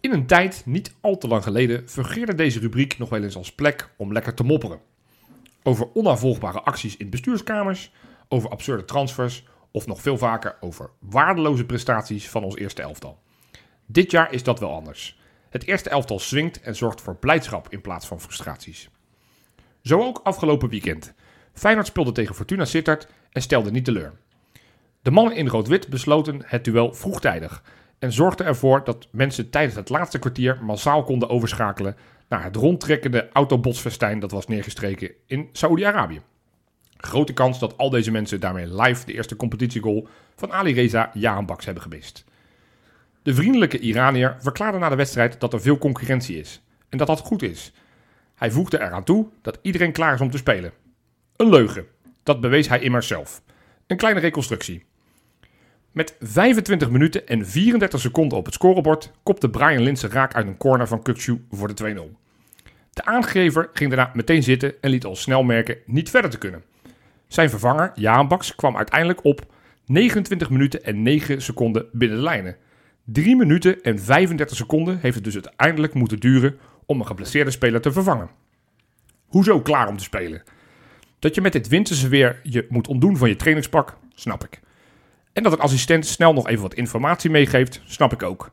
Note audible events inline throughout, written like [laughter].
In een tijd, niet al te lang geleden, fungeerde deze rubriek nog wel eens als plek om lekker te mopperen. Over onnavolgbare acties in bestuurskamers, over absurde transfers of nog veel vaker over waardeloze prestaties van ons eerste elftal. Dit jaar is dat wel anders. Het eerste elftal swingt en zorgt voor blijdschap in plaats van frustraties. Zo ook afgelopen weekend. Feyenoord speelde tegen Fortuna Sittard en stelde niet teleur. De mannen in rood-wit besloten het duel vroegtijdig en zorgden ervoor dat mensen tijdens het laatste kwartier massaal konden overschakelen naar het rondtrekkende autobotsfestijn dat was neergestreken in Saoedi-Arabië. Grote kans dat al deze mensen daarmee live de eerste competitiegoal van Ali Reza Jahanbaks hebben gemist. De vriendelijke Iranier verklaarde na de wedstrijd dat er veel concurrentie is en dat dat goed is. Hij voegde eraan toe dat iedereen klaar is om te spelen. Een leugen. Dat bewees hij immers zelf. Een kleine reconstructie. Met 25 minuten en 34 seconden op het scorebord kopte Brian Linsen raak uit een corner van Kukcu voor de 2-0. De aangever ging daarna meteen zitten en liet al snel merken niet verder te kunnen. Zijn vervanger, Jaan Baks, kwam uiteindelijk op 29 minuten en 9 seconden binnen de lijnen. 3 minuten en 35 seconden heeft het dus uiteindelijk moeten duren om een geblesseerde speler te vervangen. Hoezo klaar om te spelen? Dat je met dit winterse weer je moet ontdoen van je trainingspak, snap ik. En dat een assistent snel nog even wat informatie meegeeft, snap ik ook.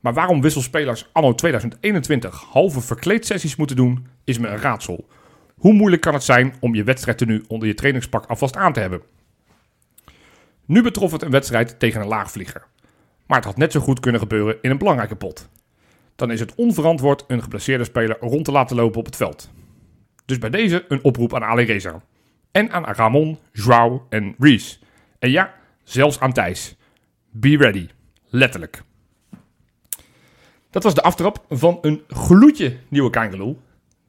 Maar waarom wisselspelers anno 2021 halve verkleedsessies moeten doen, is me een raadsel. Hoe moeilijk kan het zijn om je wedstrijdtenu onder je trainingspak alvast aan te hebben? Nu betrof het een wedstrijd tegen een laagvlieger. Maar het had net zo goed kunnen gebeuren in een belangrijke pot. Dan is het onverantwoord een geblesseerde speler rond te laten lopen op het veld. Dus bij deze een oproep aan Ali Reza. En aan Ramon, Joao en Reese. En ja, zelfs aan Thijs. Be ready. Letterlijk. Dat was de aftrap van een gloedje nieuwe Kangeloel.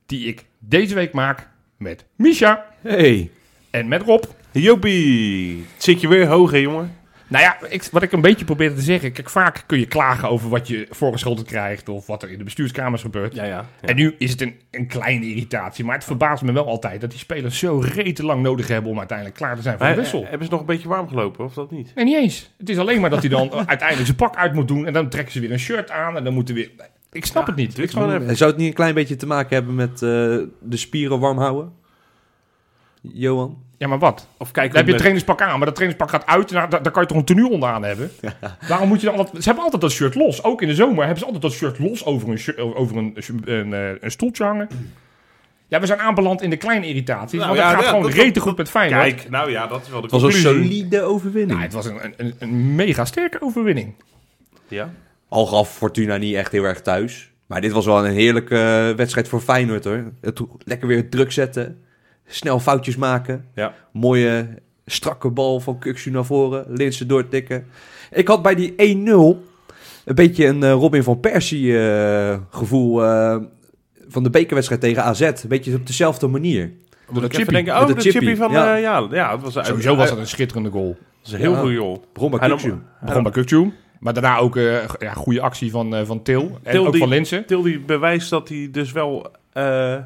Die ik deze week maak met Misha Hey. en met Rob. Jopie. Het zit je weer hoog, hè, jongen? Nou ja, ik, wat ik een beetje probeerde te zeggen. Kijk, vaak kun je klagen over wat je voorgeschoteld krijgt. Of wat er in de bestuurskamers gebeurt. Ja, ja. En nu is het een, een kleine irritatie. Maar het verbaast me wel altijd dat die spelers zo rete lang nodig hebben om uiteindelijk klaar te zijn voor de wissel. hebben ze nog een beetje warm gelopen, of dat niet? Nee, niet eens. Het is alleen maar dat hij dan [laughs] uiteindelijk zijn pak uit moet doen. En dan trekken ze weer een shirt aan. En dan moeten weer... Ik snap het niet. Ik snap-. Zou het niet een klein beetje te maken hebben met eh, de spieren warm houden? Johan? Ja, maar wat? Of kijk Dan heb je een trainingspak aan, maar dat trainingspak gaat uit. Nou, daar, daar kan je toch een tenue onderaan hebben? [laughs] Waarom moet je dan altijd... Ze hebben altijd dat shirt los. Ook in de zomer hebben ze altijd dat shirt los over een, over een, een, eh, een stoeltje hangen. Ja, we zijn aanbeland in de kleine irritaties. Nou want ja, het gaat ja, gewoon rete goed met Feyenoord. Kijk, nou ja, dat is wel de Het was een solide overwinning. Nou, het was een, een, een mega sterke overwinning. Ja. Al gaf Fortuna niet echt heel erg thuis. Maar dit was wel een heerlijke eh, wedstrijd voor Feyenoord hoor. Het, lekker weer druk zetten. Snel foutjes maken. Ja. Mooie strakke bal van Kuksu naar voren. Linsen doortikken. Ik had bij die 1-0 een beetje een eh, Robin van Persie eh, gevoel eh, van de bekerwedstrijd tegen AZ. Een beetje op dezelfde manier. Door Ik de chippy. denken, oh, de de chippy, chippy, van... ja. Ja, ja, ja het was Sowieso was dat een schitterende goal. Dat is een heel Ja. goed joh. Begon bij nam- Begon bij. Maar daarna ook een ja, goede actie van, eh, van Til. En Til ook die- van Linsen. Til die bewijst dat hij dus wel, eh,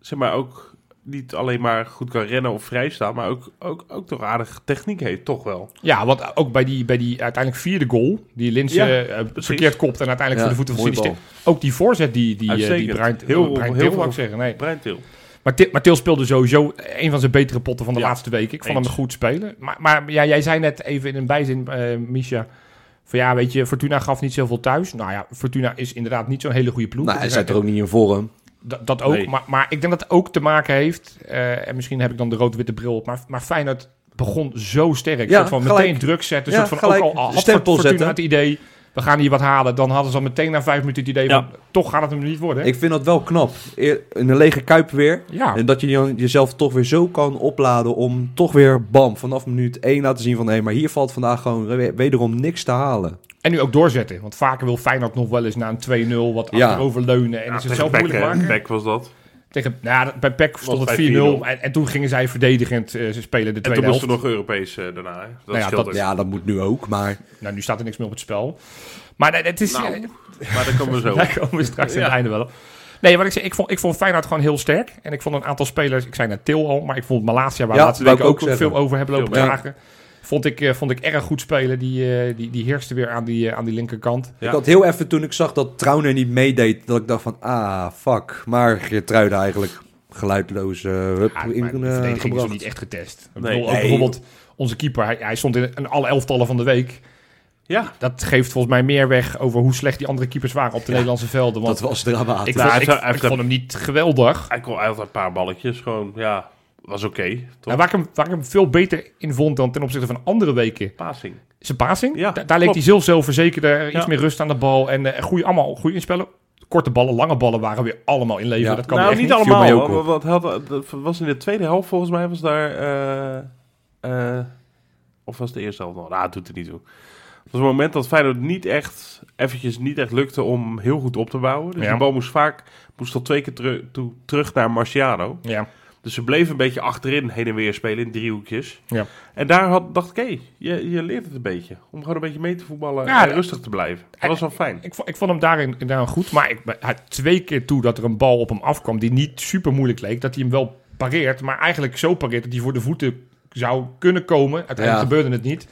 zeg maar, ook niet alleen maar goed kan rennen of vrijstaan, maar ook, ook, ook toch aardige techniek heeft, toch wel. Ja, want ook bij die, bij die uiteindelijk vierde goal, die Linsen Ja, eh, verkeerd kopt en uiteindelijk Ja, voor de voeten van. Ook die voorzet die, die, eh, die. Brian, Heel- heel, Brian heel ik zeggen. Nee. Brian Til. Maar, Til, maar Til speelde sowieso een van zijn betere potten van de Ja, laatste weken. Ik vond eens. hem goed spelen. Maar, maar ja, jij zei net even in een bijzin, eh Misha, van ja, weet je, Fortuna gaf niet zoveel thuis. Nou ja, Fortuna is inderdaad niet zo'n hele goede ploeg. Nou, hij Dus, zit er ook niet in vorm. Dat, dat ook, Nee. maar, maar ik denk dat het ook te maken heeft, eh, en misschien heb ik dan de rood-witte bril op, maar, maar Feyenoord begon zo sterk. Ja, soort van gelijk. meteen druk zetten, Ja, soort van gelijk. ook al had Stempel zetten. het idee, we gaan hier wat halen. Dan hadden ze al meteen na vijf minuten het idee van, toch gaat het hem niet worden. Ik vind dat wel knap. In een lege kuip weer. ja, En dat je jezelf toch weer zo kan opladen om toch weer bam vanaf minuut 1 laten zien van hé, maar hier valt vandaag gewoon we- wederom niks te halen. en nu ook doorzetten. Want vaker wil Feyenoord nog wel eens na een 2-0 wat Ja. achterover leunen. En Ja, is het zelf moeilijk maken. Beck was dat. Tegen, nou, ja, bij PEC stond het bij 4-0. 4-0. En, en toen gingen zij verdedigend eh, ze spelen de En tweede toen moesten helft. we nog Europees eh, daarna. Hè. Dat Nou ja, dat-. Ja, dat moet nu ook, maar Nou, nu staat er niks meer op het spel. Maar nee, het is... Nou, Maar daar komen we zo. [laughs] Daar komen we straks aan Ja. het einde wel op. Nee, wat ik zei, ik vond, ik vond Feyenoord gewoon heel sterk. En ik vond een aantal spelers, ik zei net Til al, maar ik vond Malasia, waar we Ja, laatste ik ook, ook veel over hebben lopen ja. Vond ik, eh, vond ik erg goed spelen. Die, eh, die, die heerste weer aan die, eh, aan die linkerkant. Ja. ik had heel even toen ik zag dat Trauner niet meedeed, dat ik dacht van ah, fuck. Maar Geertruiden eigenlijk geluidloos eh hup, Ja, in verdediging is niet echt getest. Nee. bedoel, ook Nee. bijvoorbeeld onze keeper, hij, hij stond in, in alle elftallen van de week. Ja. Dat geeft volgens mij meer weg over hoe slecht die andere keepers waren op de Nederlandse velden. Want Dat was dramatisch. ik, Nou, vond, hij ik, heeft- hij ik heeft vond hem niet geweldig. Hij kon altijd een paar balletjes. Gewoon, ja, was oké. toch? Nou, waar, ik hem, waar ik hem veel beter in vond dan ten opzichte van andere weken. Passing. Zijn passing. Ja, Da- daar leek hij zelf zelfverzekerder. Iets Ja. meer rust aan de bal. En eh goede, allemaal goede inspellen. Korte ballen, lange ballen waren weer allemaal inleveren. Ja. Dat kan nou, niet allemaal. ook Wat, wat had, dat was in de tweede helft volgens mij was daar... eh, eh, of was het de eerste helft nog? Nou, het doet er niet toe. Het was een moment dat Feyenoord niet echt, eventjes niet echt lukte om heel goed op te bouwen. Dus Ja. de bal moest vaak, moest al twee keer teru- toe, terug naar Marciano. Ja. Dus ze bleven een beetje achterin heen en weer spelen in driehoekjes. Ja. En daar had, dacht ik, hé, je, je leert het een beetje. Om gewoon een beetje mee te voetballen Ja, en rustig te blijven. Dat was wel fijn. Ik, vond- ik vond hem daarin, daarin goed. Maar ik, twee keer toe dat er een bal op hem afkwam die niet super moeilijk leek. Dat hij hem wel pareert. Maar eigenlijk zo pareert dat hij voor de voeten zou kunnen komen. Uiteindelijk Ja. gebeurde het niet.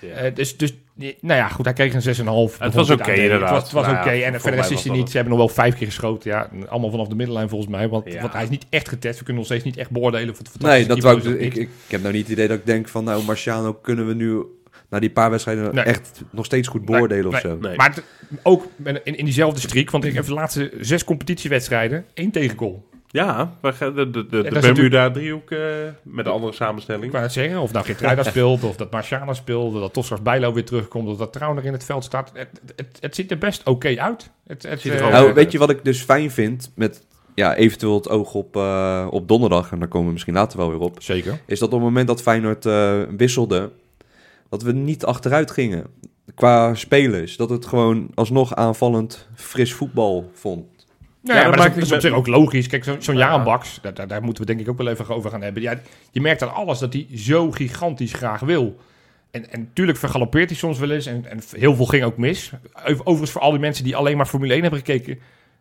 Ja. Eh, dus, dus, nou ja, goed, hij kreeg een 6,5. Het was oké, Het inderdaad. was, het was Nou ja, oké. En verder is hij niet. Ze hebben nog wel vijf keer geschoten. Ja, allemaal vanaf de middenlijn volgens mij. Want, Ja. want hij is niet echt getest. We kunnen nog steeds niet echt beoordelen of het Nee, dat wou ik, of ik, ik, heb nou niet het idee dat ik denk van nou Marciano kunnen we nu na die paar wedstrijden Nee. echt nog steeds goed beoordelen of Nee, zo. Nee. Maar het- ook in, in diezelfde streak. Want ik heb de laatste zes competitiewedstrijden één tegengoal. Ja, we gaan de, de, Bermuda-driehoek eh, met een andere Ik samenstelling. wou net zeggen, of nou Geertruida [laughs] speelt, of dat Marciano speelt, of dat Toscars Bijlo weer terugkomt, of dat Trauner in het veld staat. Het, het, het ziet er best oké uit. Het, het, Ziet er eh, Nou, uit. weet je wat ik dus fijn vind met ja, eventueel het oog op, eh, op donderdag, en daar komen we misschien later wel weer op, Zeker. is dat op het moment dat Feyenoord eh, wisselde, dat we niet achteruit gingen qua spelers. Dat het gewoon alsnog aanvallend fris voetbal vond. Ja, Ja, maar dat is, niet dat is op zich ook logisch. Kijk, zo- zo'n Baks, daar, daar, daar moeten we denk ik ook wel even over gaan hebben. Ja, je merkt aan alles dat hij zo gigantisch graag wil. En, en natuurlijk vergalopeert hij soms wel eens. En, en heel veel ging ook mis. Over- Overigens voor al die mensen die alleen maar Formule 1 hebben gekeken.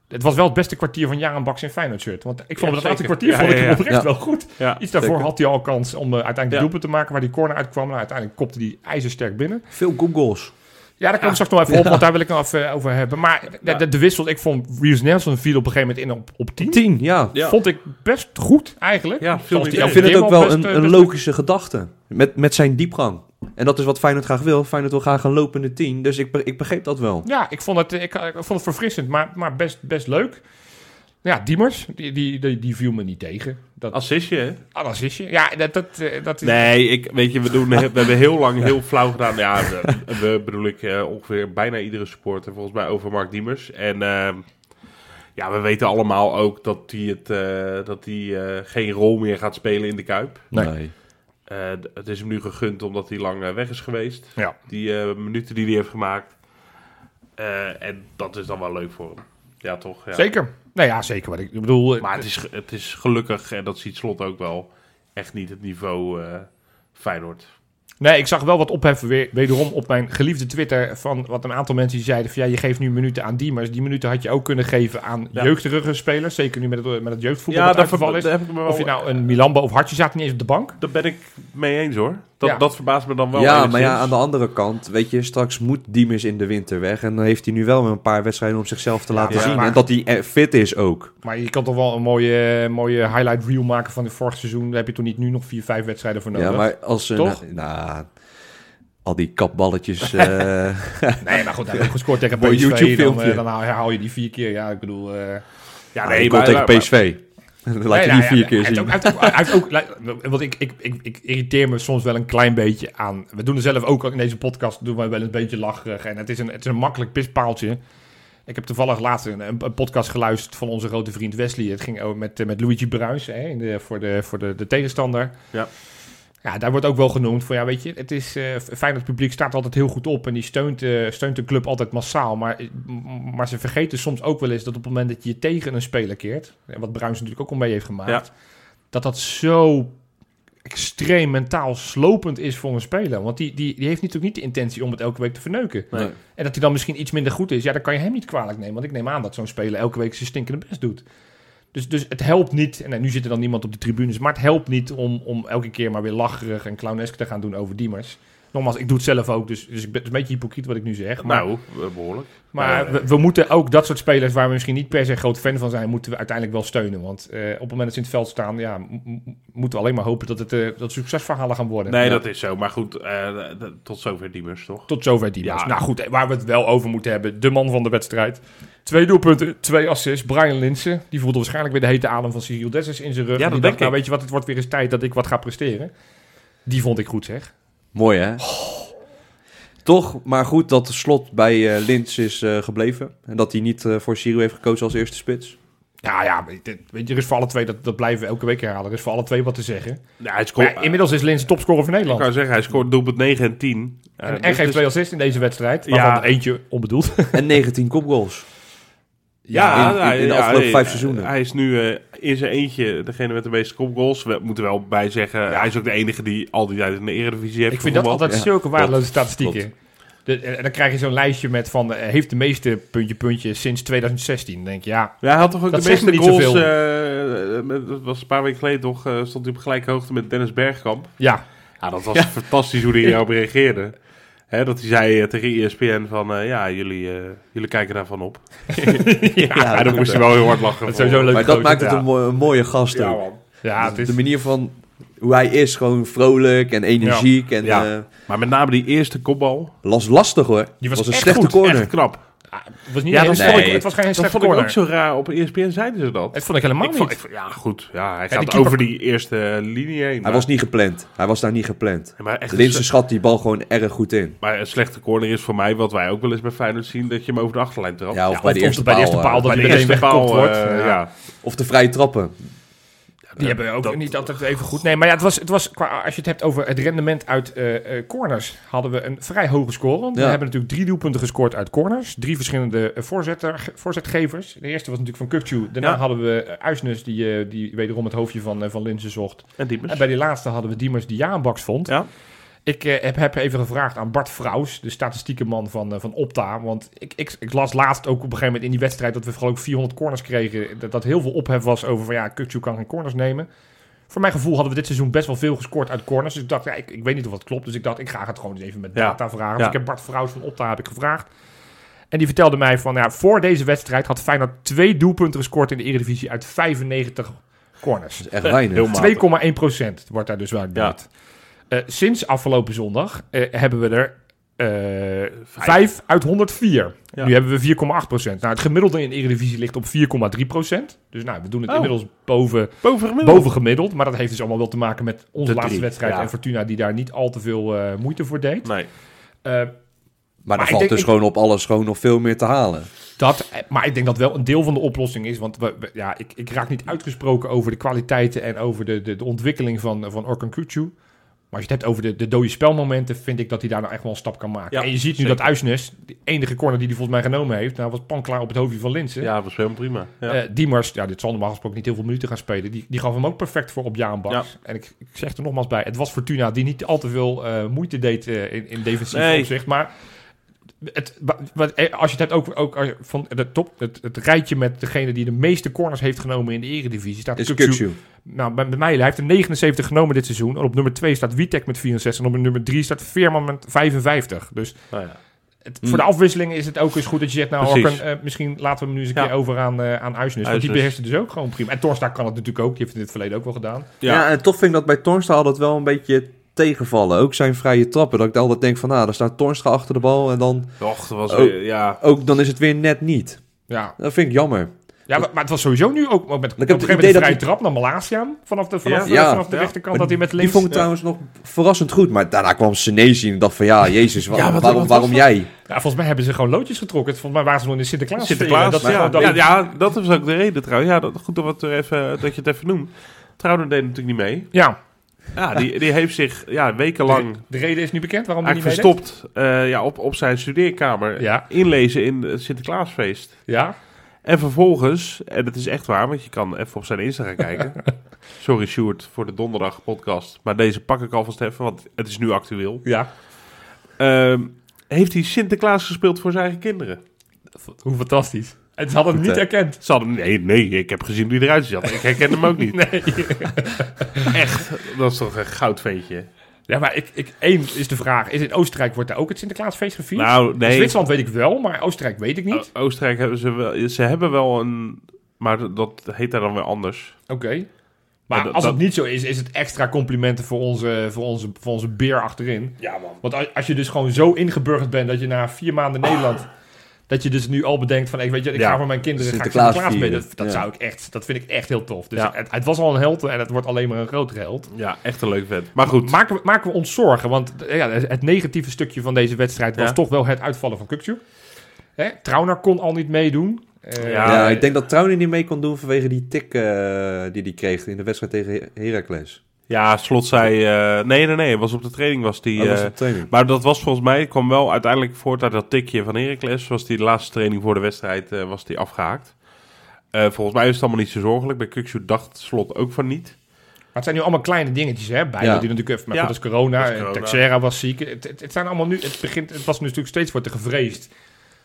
Het was wel het beste kwartier van Baks in Feyenoord shirt. Want ik vond Ja, hem dat laatste kwartier Ja, vond ik ja, hem ja. oprecht Ja. wel goed. Ja, Iets daarvoor zeker. had hij al kans om eh, uiteindelijk de doelpunt te maken waar die corner uitkwam. Nou, uiteindelijk kopte hij ijzersterk binnen. Veel good goals. Ja, daar kom ik straks nog even op, want daar wil ik nog even over hebben. Maar de, de, de wissel, ik vond Reeves Nelson viel op een gegeven moment in op, op 10. 10, ja. Ja. Vond ik best goed eigenlijk. Ja, die. Ik vind het ook wel best, een, eh, een logische gedachte. Met, met zijn diepgang. En dat is wat Feyenoord graag wil. Feyenoord wil graag een lopende 10. Dus ik, be- ik begreep dat wel. Ja, ik vond het, ik, ik vond het verfrissend, maar, maar best, best leuk. Ja, Diemers, die, die, die, die viel me niet tegen. Dat, Assistje, hè? ah, dat is je. Ja, dat, dat, eh, dat is... Nee, ik, weet je, we, doen, we hebben heel lang heel flauw gedaan. Ja, we, we bedoel ik eh, ongeveer bijna iedere supporter volgens mij over Mark Diemers. En ehm, ja, we weten allemaal ook dat hij, het, eh, dat hij eh, geen rol meer gaat spelen in de Kuip. Nee. Eh, het is hem nu gegund omdat hij lang weg is geweest. Ja. Die eh, minuten die hij heeft gemaakt. Eh, en dat is dan wel leuk voor hem. Ja, toch? Ja. Zeker. Nou ja, zeker. Wat ik ik bedoel, eh, Maar het is, het is gelukkig, en dat ziet Slot ook wel, echt niet het niveau eh Feyenoord. Nee, ik zag wel wat opheffen weer, wederom op mijn geliefde Twitter van wat een aantal mensen die zeiden van ja, je geeft nu minuten aan Diemers. Die minuten had je ook kunnen geven aan Ja. jeugdige spelers, zeker nu met het, met het jeugdvoetbal Ja, dat is. heb ik me wel... Of je nou een Milambo of Hartje zaten niet eens op de bank. Daar ben ik mee eens hoor. Dat, Ja. dat verbaast me dan wel ja, enigszins. maar ja, aan de andere kant, weet je, straks moet Diemers in de winter weg. En dan heeft hij nu wel weer een paar wedstrijden om zichzelf te laten Ja, zien. maar- En dat hij fit is ook. Maar je kan toch wel een mooie, mooie highlight reel maken van het vorig seizoen. Daar heb je toch niet nu nog vier, vijf wedstrijden voor nodig. Ja, maar als een... Toch? Nou, al die kapballetjes... [laughs] eh, Nee, maar goed, hij heeft gescoord tegen [laughs] PSV. Dan, YouTube-filmpje. eh, dan haal, herhaal je die vier keer. Ja, ik bedoel... eh, Ja, nee, nee, maar, tegen maar- PSV. [laughs] Nee, nou die ja, vier keer hij heeft zien. ook- hij heeft ook- hij heeft ook, li- want ik, ik, ik, ik irriteer me soms wel een klein beetje aan. We doen er zelf ook in deze podcast, doen wij wel een beetje lacherig. En het is een, het is een makkelijk pispaaltje. Ik heb toevallig laatst een, een podcast geluisterd van onze grote vriend Wesley. Het ging over met, met Luigi Bruins hè, in de, voor, de, voor de, de tegenstander. Ja. Ja, daar wordt ook wel genoemd van ja, weet je, het is eh fijn dat het publiek staat altijd heel goed op en die steunt, eh, steunt de club altijd massaal. Maar, maar ze vergeten soms ook wel eens dat op het moment dat je tegen een speler keert, en wat Bruins natuurlijk ook al mee heeft gemaakt, Ja. dat dat zo extreem mentaal slopend is voor een speler. Want die, die, die heeft natuurlijk niet de intentie om het elke week te verneuken. Nee. En dat hij dan misschien iets minder goed is, ja, dan kan je hem niet kwalijk nemen. Want ik neem aan dat zo'n speler elke week zijn stinkende best doet. Dus, dus het helpt niet, en nu zit er dan niemand op de tribunes, maar het helpt niet om, om elke keer maar weer lacherig en clownesk te gaan doen over Diemers. Nogmaals, ik doe het zelf ook, dus, dus ik ben, een beetje hypocriet wat ik nu zeg. Maar, Nou, eh, behoorlijk. maar we, we moeten ook dat soort spelers waar we misschien niet per se groot fan van zijn, moeten we uiteindelijk wel steunen. Want eh, op het moment dat ze in het veld staan, ja, moeten we alleen maar hopen dat het, eh, dat succesverhalen gaan worden. Nee, Ja. dat is zo. Maar goed, tot zover Diemers, toch? Tot zover die Ja. Nou goed, waar we het wel over moeten hebben. De man van de wedstrijd. Twee doelpunten, twee assists. Brian Linsen. Die voelde waarschijnlijk weer de hete adem van Cyril Dessers in zijn rug. Ja, dat die dacht, nou weet je wat, het wordt weer eens tijd dat ik wat ga presteren. Die vond ik goed zeg. Mooi, hè? Toch, maar goed dat de slot bij eh Lins is eh, gebleven. En dat hij niet eh, voor Ciro heeft gekozen als eerste spits. Ja, ja, weet je, er is voor alle twee, dat, dat blijven we elke week herhalen. Er is voor alle twee wat te zeggen. Ja, hij Maar scoort, ja, inmiddels is Linsen topscorer van ik Nederland. kan zeggen, hij scoort doelpunt 9 en 10. Eh, En, dus- en geeft dus- twee assists in deze wedstrijd. Ja. Eentje onbedoeld. En 19 kopgoals. Ja, in- in de afgelopen vijf seizoenen. Hij is nu eh, in zijn eentje degene met de meeste kopgoals. We moeten wel bij zeggen, hij is ook de enige die al die tijd in de Eredivisie heeft Ik vind dat altijd Ja, zulke waardeloze statistieken. De, en dan krijg je zo'n lijstje met van... eh, heeft de meeste puntje puntje sinds 2016. Dan denk je, ja, Ja, hij had toch ook Dat de zegt meeste goals. zoveel. eh, eh, met- dat was een paar weken geleden toch, eh, stond hij op gelijke hoogte met Dennis Bergkamp. ja, Ja, dat was fantastisch hoe hij [laughs] hierop reageerde. Hè, dat hij zei eh, tegen ESPN van, eh, ja, jullie, eh, jullie kijken daarvan op. [laughs] Ja, dan moest hij wel heel hard lachen. Dat is voor. sowieso leuk. Maar dat gozer, maakt het ja. een, mo- een mooie gast Ja, ook. Ja, het is... De manier van hoe hij is, gewoon vrolijk en energiek. En Ja. Maar met name die eerste kopbal, las lastig hoor. Die was was een echt slechte goed, corner. echt knap. Ah, het was niet Ja, dat vond ik- het was geen Dat slechte vond ik corner. ook zo raar. Op ESPN zeiden ze dat. Het vond ik helemaal Ik vond, niet. ik vond- ja, goed. Ja, hij gaat keeper- over die eerste linie heen. Hij maar- was niet gepland. Hij was daar niet gepland. Ja, maar, sle- schat die bal gewoon erg goed in. maar een slechte corner is voor mij, wat wij ook wel eens bij Feyenoord zien, dat je hem over de achterlijn trapt. Ja, of Ja, bij of- de of eerste bij de paal. eerste paal eh, dat bij hij de meteen paal, weggekopt wordt. eh, Ja. ja. Of de vrije trappen. Die hebben we ook niet altijd even goed. Nee, maar ja, het was, het was qua, als je het hebt over het rendement uit eh, eh, corners, hadden we een vrij hoge score. Want We hebben natuurlijk drie doelpunten gescoord uit corners. Drie verschillende eh, voorzetter, voorzetgevers. De eerste was natuurlijk van Kukcu. Daarna Ja. hadden we Uisnes, die, eh, die wederom het hoofdje van, eh, van Linzen zocht. En Diemers. En bij die laatste hadden we Diemers, die ja een baks vond. Ja. Ik eh, heb, heb even gevraagd aan Bart Vrouws, de statistiekenman van, eh, van Opta. Want ik, ik, ik las laatst ook op een gegeven moment in die wedstrijd dat we vooral ook 400 corners kregen. Dat, dat heel veel ophef was over van ja, Kukcu kan geen corners nemen. Voor mijn gevoel hadden we dit seizoen best wel veel gescoord uit corners. Dus ik dacht, ja, ik, ik weet niet of dat klopt. Dus ik dacht, ik ga het gewoon eens even met Ja. data vragen. Dus Ja. ik heb Bart Vrouws van Opta heb ik gevraagd. En die vertelde mij van, ja, voor deze wedstrijd had Feyenoord twee doelpunten gescoord in de Eredivisie uit 95 corners. Dat is echt weinig. Heel matig. 2,1 procent wordt daar dus uitgebracht. Eh, sinds afgelopen zondag eh, hebben we er eh 5 uit 104. Ja. Nu hebben we 4,8 procent. Nou, het gemiddelde in de Eredivisie ligt op 4,3 procent. Dus nou, we doen het Oh. inmiddels boven, Boven gemiddeld. boven gemiddeld. Maar dat heeft dus allemaal wel te maken met onze De laatste drie, wedstrijd. ja. En Fortuna die daar niet al te veel eh, moeite voor deed. Nee. Eh, Maar Maar er valt denk- dus ik- gewoon op alles gewoon nog veel meer te halen. Dat, maar ik denk dat wel een deel van de oplossing is. Want we, we- ja, ik, ik raak niet uitgesproken over de kwaliteiten en over de, de, de ontwikkeling van, van Orkan Kutsu. Maar als je het hebt over de, de dode spelmomenten, vind ik dat hij daar nou echt wel een stap kan maken. Ja, en je ziet nu zeker. dat Uisnes, de enige corner die hij volgens mij genomen heeft, nou was panklaar op het hoofdje van Linsen. Ja, dat was helemaal prima. Ja. Eh, Diemers, ja, dit zal normaal gesproken niet heel veel minuten gaan spelen. Die, die gaf hem ook perfect voor op Jaan Baks. En ik, ik zeg er nogmaals bij, het was Fortuna die niet al te veel eh, moeite deed eh, in, in defensief Nee. opzicht. Maar het, wat, eh, als je het hebt ook, ook je- van de top, het, het rijtje met degene die de meeste corners heeft genomen in de eredivisie, staat Is. Nou, bij, bij mij, hij heeft er 79 genomen dit seizoen. En op nummer 2 staat Witek met 64. En op nummer 3 staat Veerman met 55. Dus Nou ja. het, Mm. voor de afwisseling is het ook eens goed dat je zegt... nou, eh, misschien laten we hem nu eens een Ja. keer over aan, eh aan Uisnes. Want die beheerst het dus ook gewoon prima. En Torsta kan het natuurlijk ook. Die heeft het in het verleden ook wel gedaan. Ja. Ja. en toch vind ik dat bij Tornstra altijd wel een beetje tegenvallen. Ook zijn vrije trappen. Dat ik altijd denk van, nou, daar staat Tornstra achter de bal. En dan, Och, dat was weer- ja. ook, dan is het weer net niet. Ja, Dat vind ik jammer. Ja, maar, maar het was sowieso nu ook, ook met, op een heb gegeven het moment de dat vrije die- trap naar Malasiaan. Vanaf de, vanaf, Ja. de- Ja. vanaf de Ja. rechterkant dat hij met links... Die vond ik trouwens nog verrassend goed. Maar daarna kwam Senesi en ik dacht van ja, jezus, waarom, waarom jij? Ja, volgens mij hebben ze gewoon loodjes getrokken. Volgens mij waren ze nog in de Sinterklaas. Sinterklaas, Dat, ja, dat, ja, ja, dat was ook de reden trouwens. Ja, dat, goed dat, we het er even, dat je het even noemt. Trouwen deed natuurlijk niet mee. ja. Ja, die, die heeft zich ja, wekenlang De, de reden is nu bekend waarom hij niet verstopt eh, ja, op, op zijn studeerkamer Ja. inlezen in het Sinterklaasfeest. Ja. En vervolgens, en het is echt waar, want je kan even op zijn Insta gaan kijken. [laughs] Sorry Sjoerd voor de donderdag podcast, maar deze pak ik alvast even, want het is nu actueel. Ja. Ehm, heeft hij Sinterklaas gespeeld voor zijn eigen kinderen? Hoe fantastisch. En ze hadden hem niet hè? herkend. Ze hadden, nee, nee, ik heb gezien hoe hij eruit zat. Ik herken hem ook niet. [laughs] Nee. [laughs] Echt, dat is toch een goudventje. Ja, maar ik, ik, één is de vraag. Is in Oostenrijk wordt daar ook het Sinterklaasfeest gevierd? Nou, In. Zwitserland weet ik wel, maar Oostenrijk weet ik niet. O- Oostenrijk hebben ze wel, ze hebben wel een, maar dat heet daar dan weer anders. Oké. Maar Ja, als het niet zo is, is het extra complimenten voor onze, voor onze, voor onze beer achterin. Ja man. Want als- als je dus gewoon zo ingeburgerd bent dat je na vier maanden Nederland... Dat je dus nu al bedenkt van, ik weet je, ik Ja, ga voor mijn kinderen ga ik Sinterklaas Sinterklaas. Dat, dat Ja. zou ik echt, dat vind ik echt heel tof. Dus Ja. het, het was al een held en het wordt alleen maar een grotere held. Ja, echt een leuk vent. Maar goed. Maken we, maken we ons zorgen, want eh, ja, het negatieve stukje van deze wedstrijd was Ja. toch wel het uitvallen van Kukcu. Hè? Trauner kon al niet meedoen. Eh, Ja, Ja, ik denk dat Trouwen niet mee kon doen vanwege die tik eh, die hij kreeg in de wedstrijd tegen Her- Heracles. Ja, Slot zei... eh, nee, nee, nee. Was op de training was die... Dat was eh, maar dat was volgens mij... kwam wel uiteindelijk voort uit dat tikje van Heracles. Was die de laatste training voor de wedstrijd eh, was die afgehaakt. Eh, volgens mij is het allemaal niet zo zorgelijk. Bij Kukshoe dacht Slot ook van niet. Maar het zijn nu allemaal kleine dingetjes, hè? Bijna Ja. die natuurlijk even, maar Ja. goed, dat is corona. Dat corona. Texera was ziek. Het, het, het zijn allemaal nu, het begint, het was natuurlijk steeds wordt er gevreesd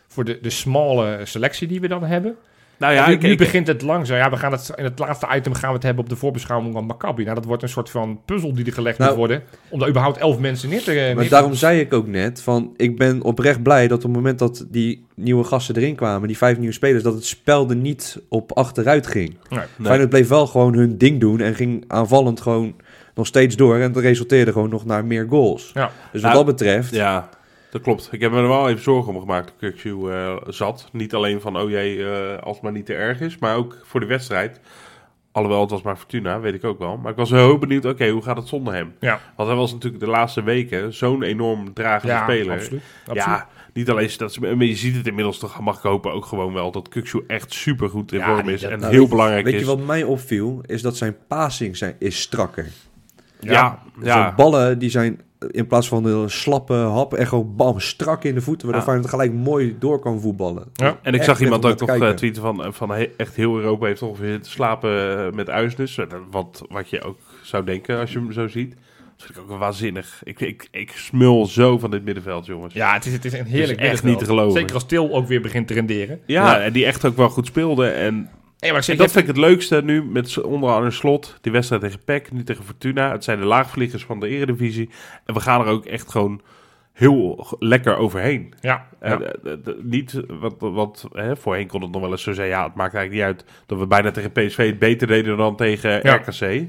voor de, de smalle selectie die we dan hebben. Nou Ja, nu, ik, nu ik- begint het langzaam. Ja, we gaan het in het laatste item gaan we het hebben op de voorbeschouwing van Maccabi. Nou, dat wordt een soort van puzzel die er gelegd Nou, moet worden om daar überhaupt elf mensen neer te. neer Maar te- daarom zei ik ook net van, ik ben oprecht blij dat op het moment dat die nieuwe gasten erin kwamen, die vijf nieuwe spelers, dat het spel er niet op achteruit ging. Nee. Nee. Feyenoord bleef wel gewoon hun ding doen en ging aanvallend gewoon nog steeds door. En dat resulteerde gewoon nog naar meer goals. Ja. Dus wat Nou, dat betreft, Ja, dat klopt. Ik heb me er wel even zorgen om gemaakt toen eh zat. Niet alleen van, oh jee, eh, als het maar niet te erg is. Maar ook voor de wedstrijd. Alhoewel, het was maar Fortuna, weet ik ook wel. Maar ik was heel benieuwd, oké, hoe gaat het zonder hem? Ja, Want hij was natuurlijk de laatste weken zo'n enorm dragende ja speler. absoluut. absoluut. Ja, niet alleen dat ze, maar je ziet het inmiddels toch, mag ik hopen, ook gewoon wel dat Kukshoe echt supergoed in Ja, vorm is dat- en nou, heel weet belangrijk weet is. je wat mij opviel, is dat zijn passing zijn, is strakker. Ja, ja, Zijn ballen die zijn in plaats van de slappe hap echt gewoon bam strak in de voeten, waardoor Ja. Feyenoord gelijk mooi door kan voetballen. Ja. En ik Echt zag iemand ook nog eh, kijken. tweeten van, van he- echt heel Europa heeft ongeveer te slapen eh, met uisnes. Eh, Wat, wat je ook zou denken als je hem zo ziet. Dat vind ik ook wel waanzinnig. Ik, ik, ik smul zo van dit middenveld, jongens. Ja, het is, het is een heerlijk echt middenveld. niet te geloven. Zeker als Til ook weer begint te renderen. Ja, en die echt ook wel goed speelde. En, Hey, maar ik zeg, en dat vind ik het leukste nu, met z'n- onder andere slot. Die wedstrijd tegen PEC, nu tegen Fortuna. Het zijn de laagvliegers van de eredivisie. En we gaan er ook echt gewoon heel lekker overheen. ja, Eh, ja. niet, wat, wat hè, voorheen kon het nog wel eens zo zeggen, ja, het maakt eigenlijk niet uit dat we bijna tegen PSV het beter deden dan tegen Ja. RKC.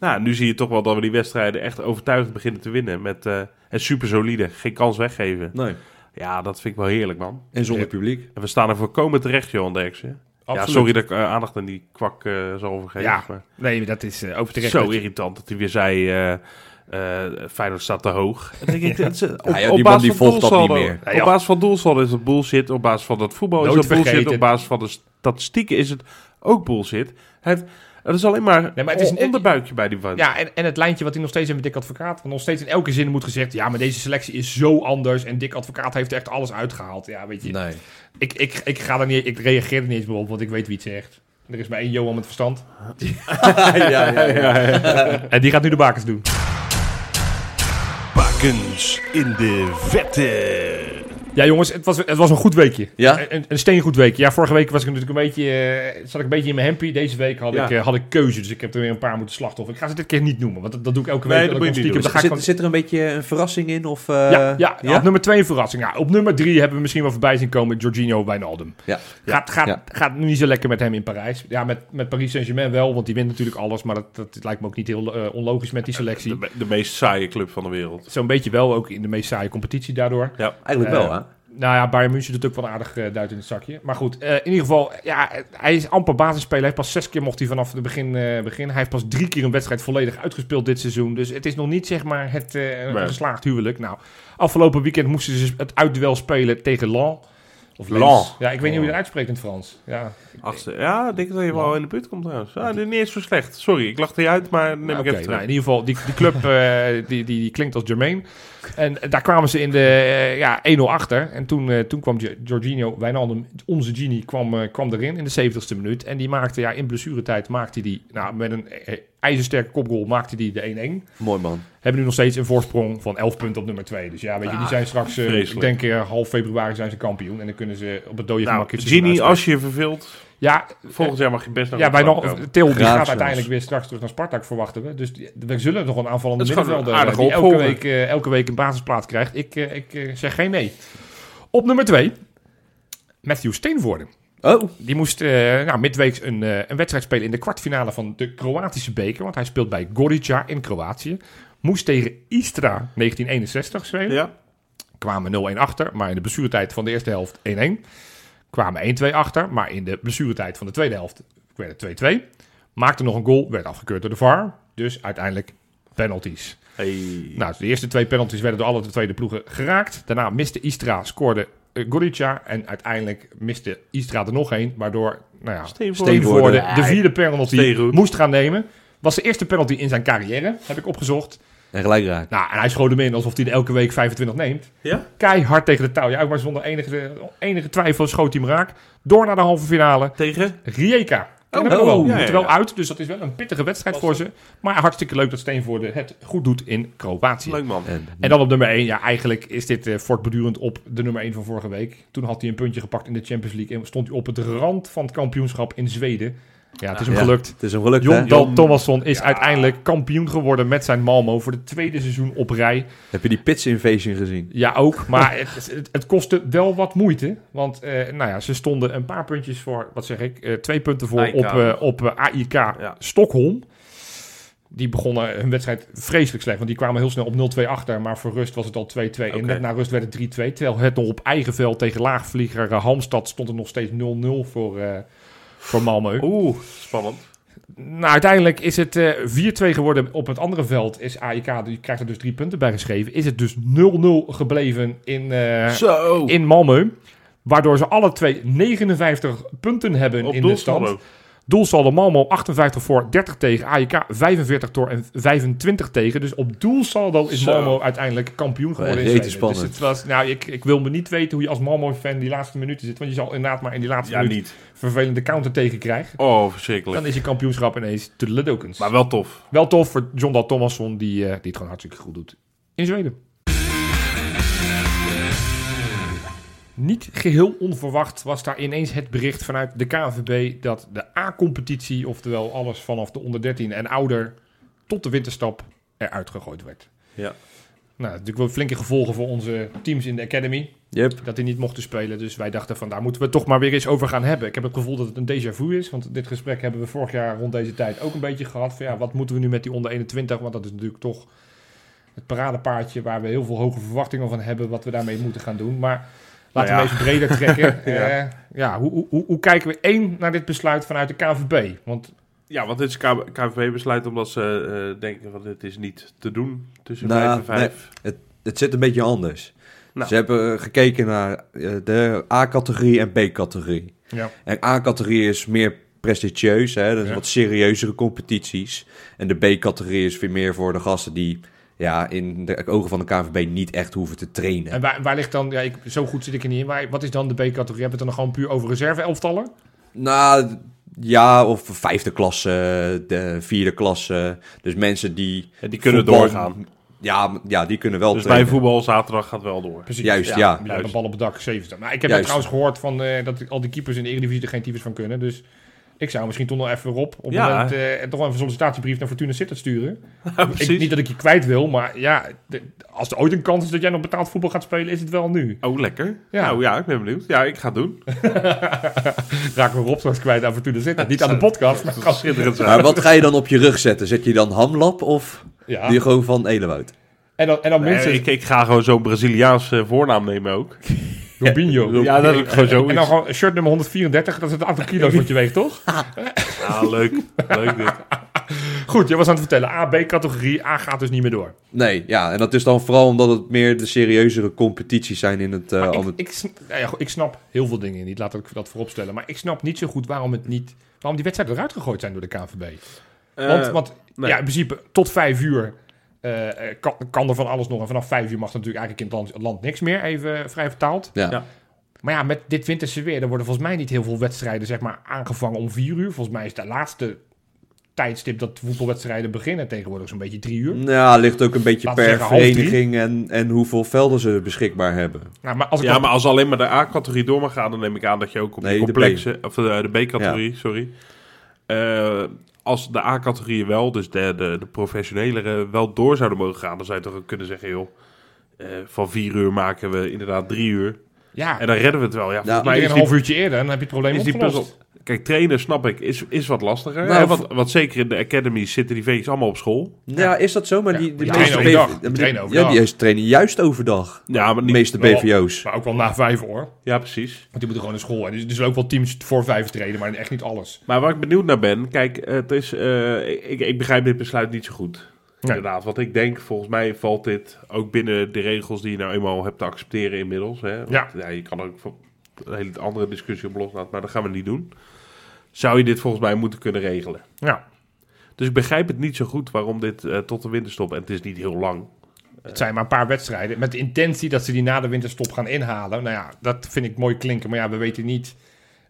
Nou, nu zie je toch wel dat we die wedstrijden echt overtuigend beginnen te winnen. Met, eh, en super solide, geen kans weggeven. Nee. Ja, dat vind ik wel heerlijk, man. En zonder Ja. publiek. En we staan er voorkomen terecht, Johan Derksen. Ja, sorry dat ik eh, aandacht aan die kwak eh zal overgeven. Ja, maar nee, dat is eh ook terecht. zo dat irritant dat hij weer zei... eh eh Feyenoord staat te hoog. [laughs] Denk ik, dat op, Ja, basis die van volgt dat niet doelsaldo- meer. Op basis van doelsaldo is het bullshit. Op basis van het voetbal is het bullshit. vergeten. Op basis van de statistieken is het ook bullshit. Hij heeft, er is alleen maar, Nee, maar het is een onderbuikje bij die van. Ja, en, en het lijntje wat hij nog steeds heeft met Dick Advocaat. Want nog steeds in elke zin moet gezegd... Ja, maar deze selectie is zo anders. En Dick Advocaat heeft echt alles uitgehaald. Ja, weet je. Nee. Ik, ik, ik, ga er niet, ik reageer er niet eens meer op, want ik weet wie het zegt. Er is maar één Johan met verstand. [laughs] ja, ja, ja. [laughs] En die gaat nu de bakens doen. Bakens in de vette. Ja, jongens, het was, het was een goed weekje. Ja? Een, een steengoed weekje. Ja, vorige week was ik natuurlijk een beetje, eh, zat ik een beetje in mijn hempie. Deze week had, Ja. ik, eh, had ik keuze, dus ik heb er weer een paar moeten slachtoffer. Ik ga ze dit keer niet noemen, want dat, dat doe ik elke Nee, week. dat Dan moet je niet stiekem- dan ga ik Zit, zit er een beetje een verrassing in? Of, eh, Ja, ja, ja? op nummer 2 een verrassing. Ja, op nummer 3 hebben we misschien wel voorbij zien komen Jorginho Wijnaldum. Ja. Gaat, gaat, Ja. gaat nu niet zo lekker met hem in Parijs. Ja, met, met Paris Saint-Germain wel, want die wint natuurlijk alles. Maar dat, dat lijkt me ook niet heel onlogisch met die selectie. De, de meest saaie club van de wereld. Zo'n beetje wel, ook in de meest saaie competitie daardoor. Ja. Eigenlijk wel, hè? Nou ja, Bayern München doet ook wel aardig eh, duit in het zakje. Maar goed, eh, in ieder geval, ja, hij is amper basisspeler. Hij heeft pas zes keer mocht hij vanaf het begin, eh beginnen. Hij heeft pas drie keer een wedstrijd volledig uitgespeeld dit seizoen. Dus het is nog niet, zeg maar, het geslaagd huwelijk. Nou, afgelopen weekend moesten ze het uitduel spelen tegen Lan. Of Lens. Ja, ik weet niet hoe je het uitspreekt in het Frans. Ja, Achtste. Ja, ik denk dat je wel in de buurt komt trouwens. Ja, dit is niet eens zo slecht. Sorry, ik lachte je uit, maar neem ik oké, even terug. nou, in ieder geval, die, die club eh, die, die, die klinkt als Jermaine. En daar kwamen ze in de eh, ja, 1-0 achter. En toen, eh, toen kwam Gi- Jorginho, Wijnaldum, onze genie, kwam, kwam erin in de 70ste minuut. En die maakte, ja, in blessuretijd maakte die, nou, met een ijzersterke kopgoal maakte die de 1-1. Mooi man. Hebben nu nog steeds een voorsprong van 11 punten op nummer 2. Dus ja, weet je, die zijn straks, eh, ik denk eh, half februari zijn ze kampioen. En dan kunnen ze op het dode Nou, gemak seizoen Genie, als je je verveelt, Ja, volgend jaar mag je best nog ja, wij nog, Graag gaat uiteindelijk weer straks terug naar Spartak, verwachten we. Dus die- we zullen nog een aanvallende middenvelder eh, die aardige elke week, eh, elke week een basisplaats krijgt. Ik, eh, ik eh, zeg geen nee. Op nummer 2, Matthew Steenvoorde. Oh, Die moest eh nou, midweeks een, eh, een wedstrijd spelen in de kwartfinale van de Kroatische beker. Want hij speelt bij Gorica in Kroatië. Moest tegen Istra 1961 spelen. Ja, Kwamen 0-1 achter, maar in de blessuretijd van de eerste helft 1-1. Kwamen 1-2 achter, maar in de blessuretijd van de tweede helft werd het 2-2. Maakte nog een goal, werd afgekeurd door de VAR. Dus uiteindelijk penalties. hey. Nou, de eerste twee penalties werden door alle de tweede ploegen geraakt. Daarna miste Istra, scoorde uh, Gorica. En uiteindelijk miste Istra er nog één. Waardoor nou ja, Steenvoorde. Steenvoorde de vierde penalty moest gaan nemen. Was de eerste penalty in zijn carrière, heb ik opgezocht. en gelijk raak. Nou, en hij schoot hem in alsof hij er elke week 25 neemt. Ja? Keihard tegen de touw. Ja, ook maar zonder enige, enige twijfel schoot hij hem raak. Door naar de halve finale. Tegen? Rijeka. Oh, Oh, wel. ja, er wel uit, dus dat is wel een pittige wedstrijd voor ze. Maar hartstikke leuk dat Steenvoorde het goed doet in Kroatië. Leuk man. En, En dan op nummer 1. Ja, eigenlijk is dit eh, voortbedurend op de nummer 1 van vorige week. Toen had hij een puntje gepakt in de Champions League. En stond hij op het rand van het kampioenschap in Zweden. Ja, het is hem Ja. gelukt. het is hem gelukt, Jon? Dahl Thomasson is Ja. uiteindelijk kampioen geworden met zijn Malmo voor de tweede seizoen op rij. Heb je die Pits Invasion gezien? Ja, ook. Maar het, het, het kostte wel wat moeite. Want eh, nou ja, ze stonden een paar puntjes voor, wat zeg ik, eh, twee punten voor AIK. op, eh, op eh, AIK Ja. Stockholm. Die begonnen hun wedstrijd vreselijk slecht. Want die kwamen heel snel op 0-2 achter. Maar voor rust was het al 2-2. En Oké. net na rust werd het 3-2. Terwijl het nog op eigen veld tegen laagvlieger Halmstad stond er nog steeds 0-0 voor, eh voor Malmö. Oeh, spannend. Nou, uiteindelijk is het eh 4-2 geworden op het andere veld. Is AIK, die krijgt er dus drie punten bij geschreven. Is het dus 0-0 gebleven in, Zo. in Malmö. Waardoor ze alle twee 59 punten hebben Op in de stand. Doelsaldo. Malmö 58 voor, 30 tegen. AIK 45 door en 25 tegen. Dus op doelsaldo is Zo. Malmö uiteindelijk kampioen geworden in spannend. Dus het was, nou, ik, ik wil me niet weten hoe je als Malmö-fan die laatste minuten zit. Want je zal inderdaad maar in die laatste Ja, minuut niet. vervelende counter tegen krijgen. Oh, verschrikkelijk. Dan is je kampioenschap ineens te de. Maar wel tof. Wel tof voor John Dal Thomasson, die, eh, die het gewoon hartstikke goed doet. In Zweden. Niet geheel onverwacht was daar ineens het bericht vanuit de KNVB dat de A-competitie, oftewel alles vanaf de onder 13 en ouder tot de winterstap, eruit gegooid werd. Ja. Nou, natuurlijk wel flinke gevolgen voor onze teams in de academy, Yep. dat die niet mochten spelen. Dus wij dachten van daar moeten we toch maar weer eens over gaan hebben. Ik heb het gevoel dat het een déjà vu is, want dit gesprek hebben we vorig jaar rond deze tijd ook een beetje gehad. Van ja, wat moeten we nu met die onder 21? Want dat is natuurlijk toch het paradepaardje waar we heel veel hoge verwachtingen van hebben, wat we daarmee moeten gaan doen. Maar laten Nou we ja. even breder trekken. [laughs] Ja. ja. ja, hoe, hoe, hoe, kijken we één naar dit besluit vanuit de KVB? Want Ja, want dit is K- KVB besluit omdat ze eh, denken van dit is niet te doen tussen Nou, 5 en 5. Het zit een beetje anders. Nou. Ze hebben eh, gekeken naar eh, de A-categorie en B-categorie. ja, En A-categorie is meer prestigieus, hè? dat is Ja. wat serieuzere competities. En de B-categorie is weer meer voor de gasten die ja, in de ogen van de KNVB niet echt hoeven te trainen. en waar, waar ligt dan, ja, ik, zo goed zit ik er niet in, maar wat is dan de B-categorie? Hebben we het dan gewoon puur over reserve-elftallen? Nou, ja, of vijfde klasse, de vierde klasse. Dus mensen die... Die kunnen voetbal- doorgaan. Ja, ja, die kunnen wel Dus bij trainen. voetbal zaterdag gaat wel door. Precies. Juist, ja. ja. Juist. een bal op het dak, 70. Maar ik heb trouwens gehoord van, eh, dat al die keepers in de Eredivisie er geen types van kunnen. Dus ik zou misschien toch nog even op, op Ja. het moment, eh, toch even een sollicitatiebrief naar Fortuna Sittard sturen. [laughs] Ja. Ik, niet dat ik je kwijt wil, maar ja, de- als er ooit een kans is dat jij nog betaald voetbal gaat spelen, is het wel nu. Oh, lekker. Ja. Nou ja, ik ben benieuwd. Ja, ik ga het doen. [laughs] Raken we Rob straks kwijt aan Fortuna Sittard. Niet aan de podcast, maar schitterend zijn. Maar wat ga je dan op je rug zetten? Zet je dan Hamlap of ja. doe je gewoon van Elewoud? En dan, en dan Nee, minstens... ik, ik ga gewoon zo'n Braziliaans eh, voornaam nemen ook. Robinho. Ja, dat is gewoon zo. En dan gewoon shirt nummer 134, dat is het aantal kilo's wat je weegt, toch? [laughs] Ah, leuk. leuk dit. Goed, je was aan het vertellen. A, B-categorie. A gaat dus niet meer door. Nee, ja, en dat is dan vooral omdat het meer de serieuzere competities zijn in het... eh, ik, ik, nou ja, snap heel veel dingen niet, laat ik dat vooropstellen. Maar ik snap niet zo goed waarom, het niet, waarom die wedstrijden eruit gegooid zijn door de KNVB. Want, Eh, want nee. ja, in principe tot vijf uur eh, eh, kan, kan er van alles nog. En vanaf vijf uur mag er natuurlijk eigenlijk in het land, niks meer, even vrij vertaald. ja. Ja. Maar ja, met dit winterse weer, er worden volgens mij niet heel veel wedstrijden zeg maar, aangevangen om vier uur. Volgens mij is de laatste tijdstip dat voetbalwedstrijden beginnen tegenwoordig zo'n beetje drie uur. Ja, ligt ook een beetje Laten per zeggen vereniging en, en hoeveel velden ze beschikbaar hebben. Nou, maar als ik Ja, maar als alleen maar de A-categorie door mag gaan, dan neem ik aan dat je ook op Nee, de de complexe, of eh, de, de B-categorie, sorry. Eh, als de A-categorieën wel, dus de, de, professionelere, wel door zouden mogen gaan, dan zou je toch kunnen zeggen, joh, eh, van vier uur maken we inderdaad drie uur. Ja, En dan redden we het wel. Ja, volgens mij iedereen is een half uurtje eerder, dan heb je het probleem is die opgelost. puzzel... Kijk, trainen, snap ik, is, is wat lastiger. Nou, hè, want, want zeker in de academies zitten die ventjes allemaal op school. Ja, is dat zo? Maar Ja, die, de die meeste trainen overdag. BV Die die- trainen Ja, overdag. die trainen juist overdag. Ja, maar De niet... meeste wel- BVO's. Maar ook wel na vijf hoor. Ja, precies. Want die moeten gewoon naar school. En er zullen ook wel teams voor vijf treden, maar echt niet alles. Maar waar ik benieuwd naar ben, kijk, het is, eh, ik, ik begrijp dit besluit niet zo goed. Nee. Inderdaad, want ik denk, volgens mij valt dit ook binnen de regels die je nou eenmaal hebt te accepteren inmiddels. Hè? Want, Ja. Je kan ook van een hele andere discussie op loslaten, maar dat gaan we niet doen. Zou je dit volgens mij moeten kunnen regelen. Ja, Dus ik begrijp het niet zo goed waarom dit eh, tot de winterstop, en het is niet heel lang. het zijn maar een paar wedstrijden. Met de intentie dat ze die na de winterstop gaan inhalen. Nou ja, dat vind ik mooi klinken. Maar ja, we weten niet...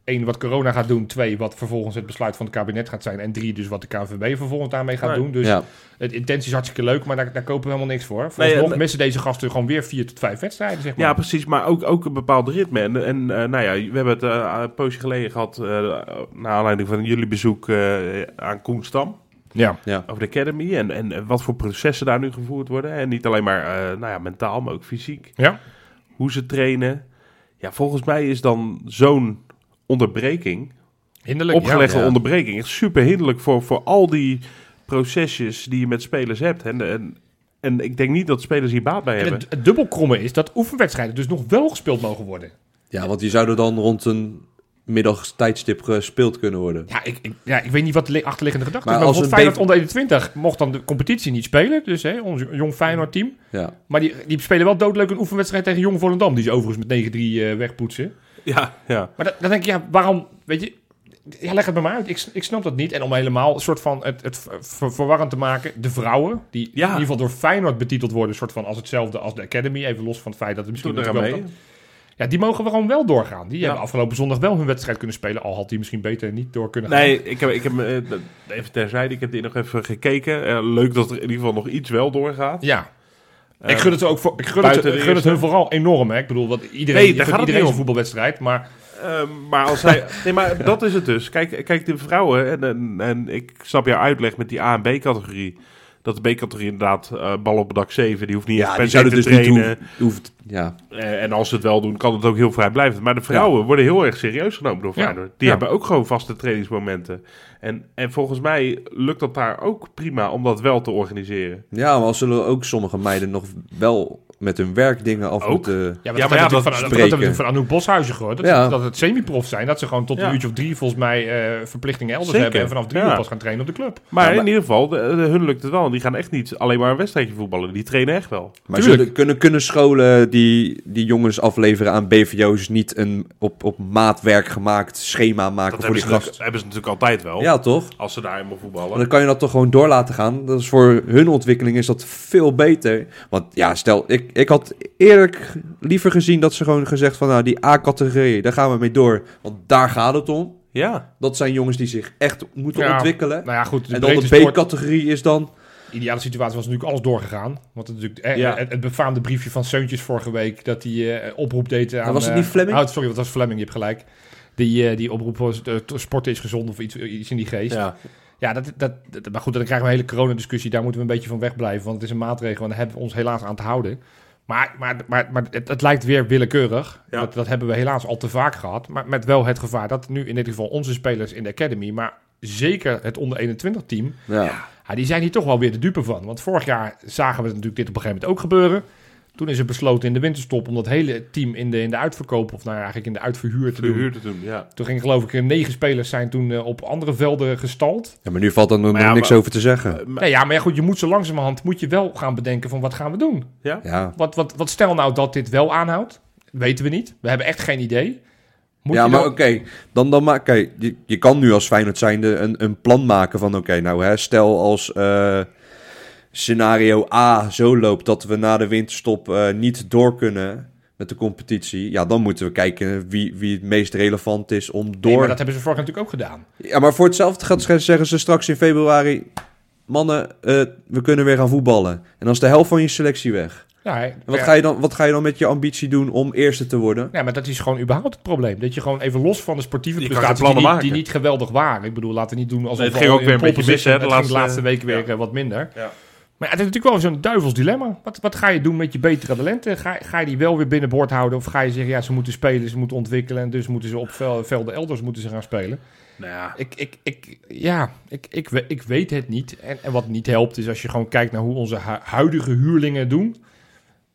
één, wat corona gaat doen. Twee, wat vervolgens het besluit van het kabinet gaat zijn. En drie, dus wat de KNVB vervolgens daarmee gaat Nee. doen. Dus ja. het intentie is hartstikke leuk, maar daar, daar kopen we helemaal niks voor. Nee, Vooralsnog en- missen deze gasten gewoon weer vier tot vijf wedstrijden, zeg maar. Ja, precies, maar ook, ook een bepaald ritme. En, en eh, nou ja, we hebben het eh, een poosje geleden gehad, eh naar aanleiding van jullie bezoek eh, aan Koenstam. ja. over de Academy en, en wat voor processen daar nu gevoerd worden. En niet alleen maar eh, nou ja, mentaal, maar ook fysiek. Ja. Hoe ze trainen. Ja, volgens mij is dan zo'n onderbreking, Hinderlijk. opgelegde ja. onderbreking, echt super hinderlijk voor, voor al die procesjes die je met spelers hebt. En, en, en ik denk niet dat spelers hier baat bij En hebben. het, het dubbelkromme is dat oefenwedstrijden dus nog wel gespeeld mogen worden. ja, want die zouden dan rond een middagstijdstip gespeeld kunnen worden. Ja, ik, ik, ja, ik weet niet wat de li- achterliggende gedachte Maar is. Maar als Feyenoord B- onder 21 mocht dan de competitie niet spelen. Dus hè, ons jong Feyenoord team. Ja. Maar die, die spelen wel doodleuk een oefenwedstrijd tegen Jong Volendam. Die ze overigens met 9-3 eh, wegpoetsen. Ja, ja. Maar da- dan denk ik, ja, waarom... Weet je, ja, leg het me maar uit. Ik, ik snap dat niet. En om helemaal een soort van het, het ver- verwarrend te maken. De vrouwen, die Ja. in ieder geval door Feyenoord betiteld worden... een soort van als hetzelfde als de Academy. Even los van het feit dat het misschien... Doe er natuurlijk aan wel- mee. Ja, die mogen gewoon wel doorgaan. Die Ja. hebben afgelopen zondag wel hun wedstrijd kunnen spelen. Al had die misschien beter niet door kunnen gaan. Nee, ik heb, ik heb eh, even terzijde, ik heb die nog even gekeken. Eh, leuk dat er in ieder geval nog iets wel doorgaat. Ja. Ik gun het, ook voor, ik gun het, ik gun het hun vooral enorm. Hè. Ik bedoel, wat iedereen, Nee, daar gaat iedereen een voetbalwedstrijd. Maar Ehm, maar als hij. [laughs] nee, maar dat is het dus. Kijk, kijk de vrouwen. En, en, en ik snap jouw uitleg met die A en B-categorie. Dat de B-categorie inderdaad eh bal op het dak 7. Die hoeft niet echt Ja, per die se te zouden dus niet trainen. hoeven- Ja, Eh, en als ze het wel doen, kan het ook heel vrijblijvend. Maar de vrouwen worden heel erg serieus genomen door Ja. Feyenoord. Die Ja. hebben ook gewoon vaste trainingsmomenten. En, en volgens mij lukt dat daar ook prima om dat wel te organiseren. ja, maar als zullen ook sommige meiden nog wel met hun werkdingen af Ook? moeten... ja, maar Ja, dat, maar ja, dat van, dat spreken. hebben we natuurlijk van Anouk Boshuizen gehoord. Dat, Ja. ze- dat het semi-prof zijn. Dat ze gewoon tot Ja. een uurtje of drie volgens mij eh, verplichtingen elders Zeker. hebben. En vanaf drie Ja. uur pas gaan trainen op de club. Maar, Ja, maar- in ieder geval, de, de- hun lukt het wel. En die gaan echt niet alleen maar een wedstrijdje voetballen. Die trainen echt wel. Maar zullen, kunnen, kunnen scholen die, die jongens afleveren aan BVO's niet een op, op maatwerk gemaakt schema maken Dat voor die gasten? natuurlijk- hebben ze natuurlijk altijd wel. Ja, toch? Als ze daar helemaal voetballen. Maar dan kan je dat toch gewoon door laten gaan. Dat is voor hun ontwikkeling is dat veel beter. Want ja, stel, ik, ik had eerlijk liever gezien dat ze gewoon gezegd van... nou, die A-categorie, daar gaan we mee door. Want daar gaat het om. Ja. Dat zijn jongens die zich echt moeten Ja, ontwikkelen. Nou ja, goed. De en dan de sport- B-categorie is dan... ideale situatie was natuurlijk alles doorgegaan. Want het, natuurlijk, eh, Ja. het, het befaamde briefje van Seuntjes vorige week... dat hij eh, oproep deed aan... was het niet eh, Fleming? oh, sorry, dat was Fleming, je hebt gelijk. Die, eh, die oproep was... eh, sporten is gezond of iets, iets in die geest. Ja, ja. dat, dat, dat- maar goed, dan krijgen we een hele coronadiscussie. Daar moeten we een beetje van wegblijven. Want het is een maatregel en daar hebben we ons helaas aan te houden. Maar, maar, maar, maar het, het lijkt weer willekeurig. Ja. Dat, dat hebben we helaas al te vaak gehad. Maar met wel het gevaar dat nu in dit geval onze spelers in de academy... maar zeker het onder 21 team... Ja. Ja, die zijn hier toch wel weer de dupe van. Want vorig jaar zagen we natuurlijk dit op een gegeven moment ook gebeuren. Toen is er besloten in de winterstop om dat hele team in de, in de uitverkoop, of nou ja, eigenlijk in de uitverhuur te doen. Verhuurd te doen, ja. Toen gingen geloof ik eh, negen spelers zijn toen eh, op andere velden gestald. Ja, maar nu valt er nog Maar ja, niks maar- over te zeggen. Eh, maar- Nee, ja, maar ja, goed, je moet zo langzamerhand moet je wel gaan bedenken van wat gaan we doen. ja? Ja, Wat, wat, wat stel nou dat dit wel aanhoudt? Weten we niet. We hebben echt geen idee. Moet ja je maar dan- oké, dan, dan maak, kijk, je, je kan nu als Feyenoord zijnde een, een plan maken van, oké, nou hè, stel als eh, scenario A zo loopt dat we na de winterstop eh, niet door kunnen met de competitie, ja, dan moeten we kijken wie, wie het meest relevant is om door... Nee, maar dat hebben ze vorig jaar natuurlijk ook gedaan. Ja, maar voor hetzelfde gaat zeggen ze straks in februari, mannen, eh, we kunnen weer gaan voetballen. En dan is de helft van je selectie weg. Ja, En wat, ja, ga je dan, wat ga je dan met je ambitie doen om eerste te worden? Ja, maar dat is gewoon überhaupt het probleem. Dat je gewoon even los van de sportieve prestaties die, die maken. niet geweldig waren. Ik bedoel, laten we niet doen alsof Nee, het we ging ook weer een beetje mis, position- hè, de het ging de laatste- laatste weken weer ja. eh, wat minder. Ja. Maar het is natuurlijk wel zo'n duivels dilemma. Wat, wat ga je doen met je betere talenten? Ga, ga je die wel weer binnenboord houden? Of ga je zeggen, ja, ze moeten spelen, ze moeten ontwikkelen... en dus moeten ze op vel- velden elders moeten ze gaan spelen? Nou ja, Ik, ik, ik, ja, ik, ik, ik weet het niet. En, en wat niet helpt is als je gewoon kijkt naar hoe onze hu- huidige huurlingen doen.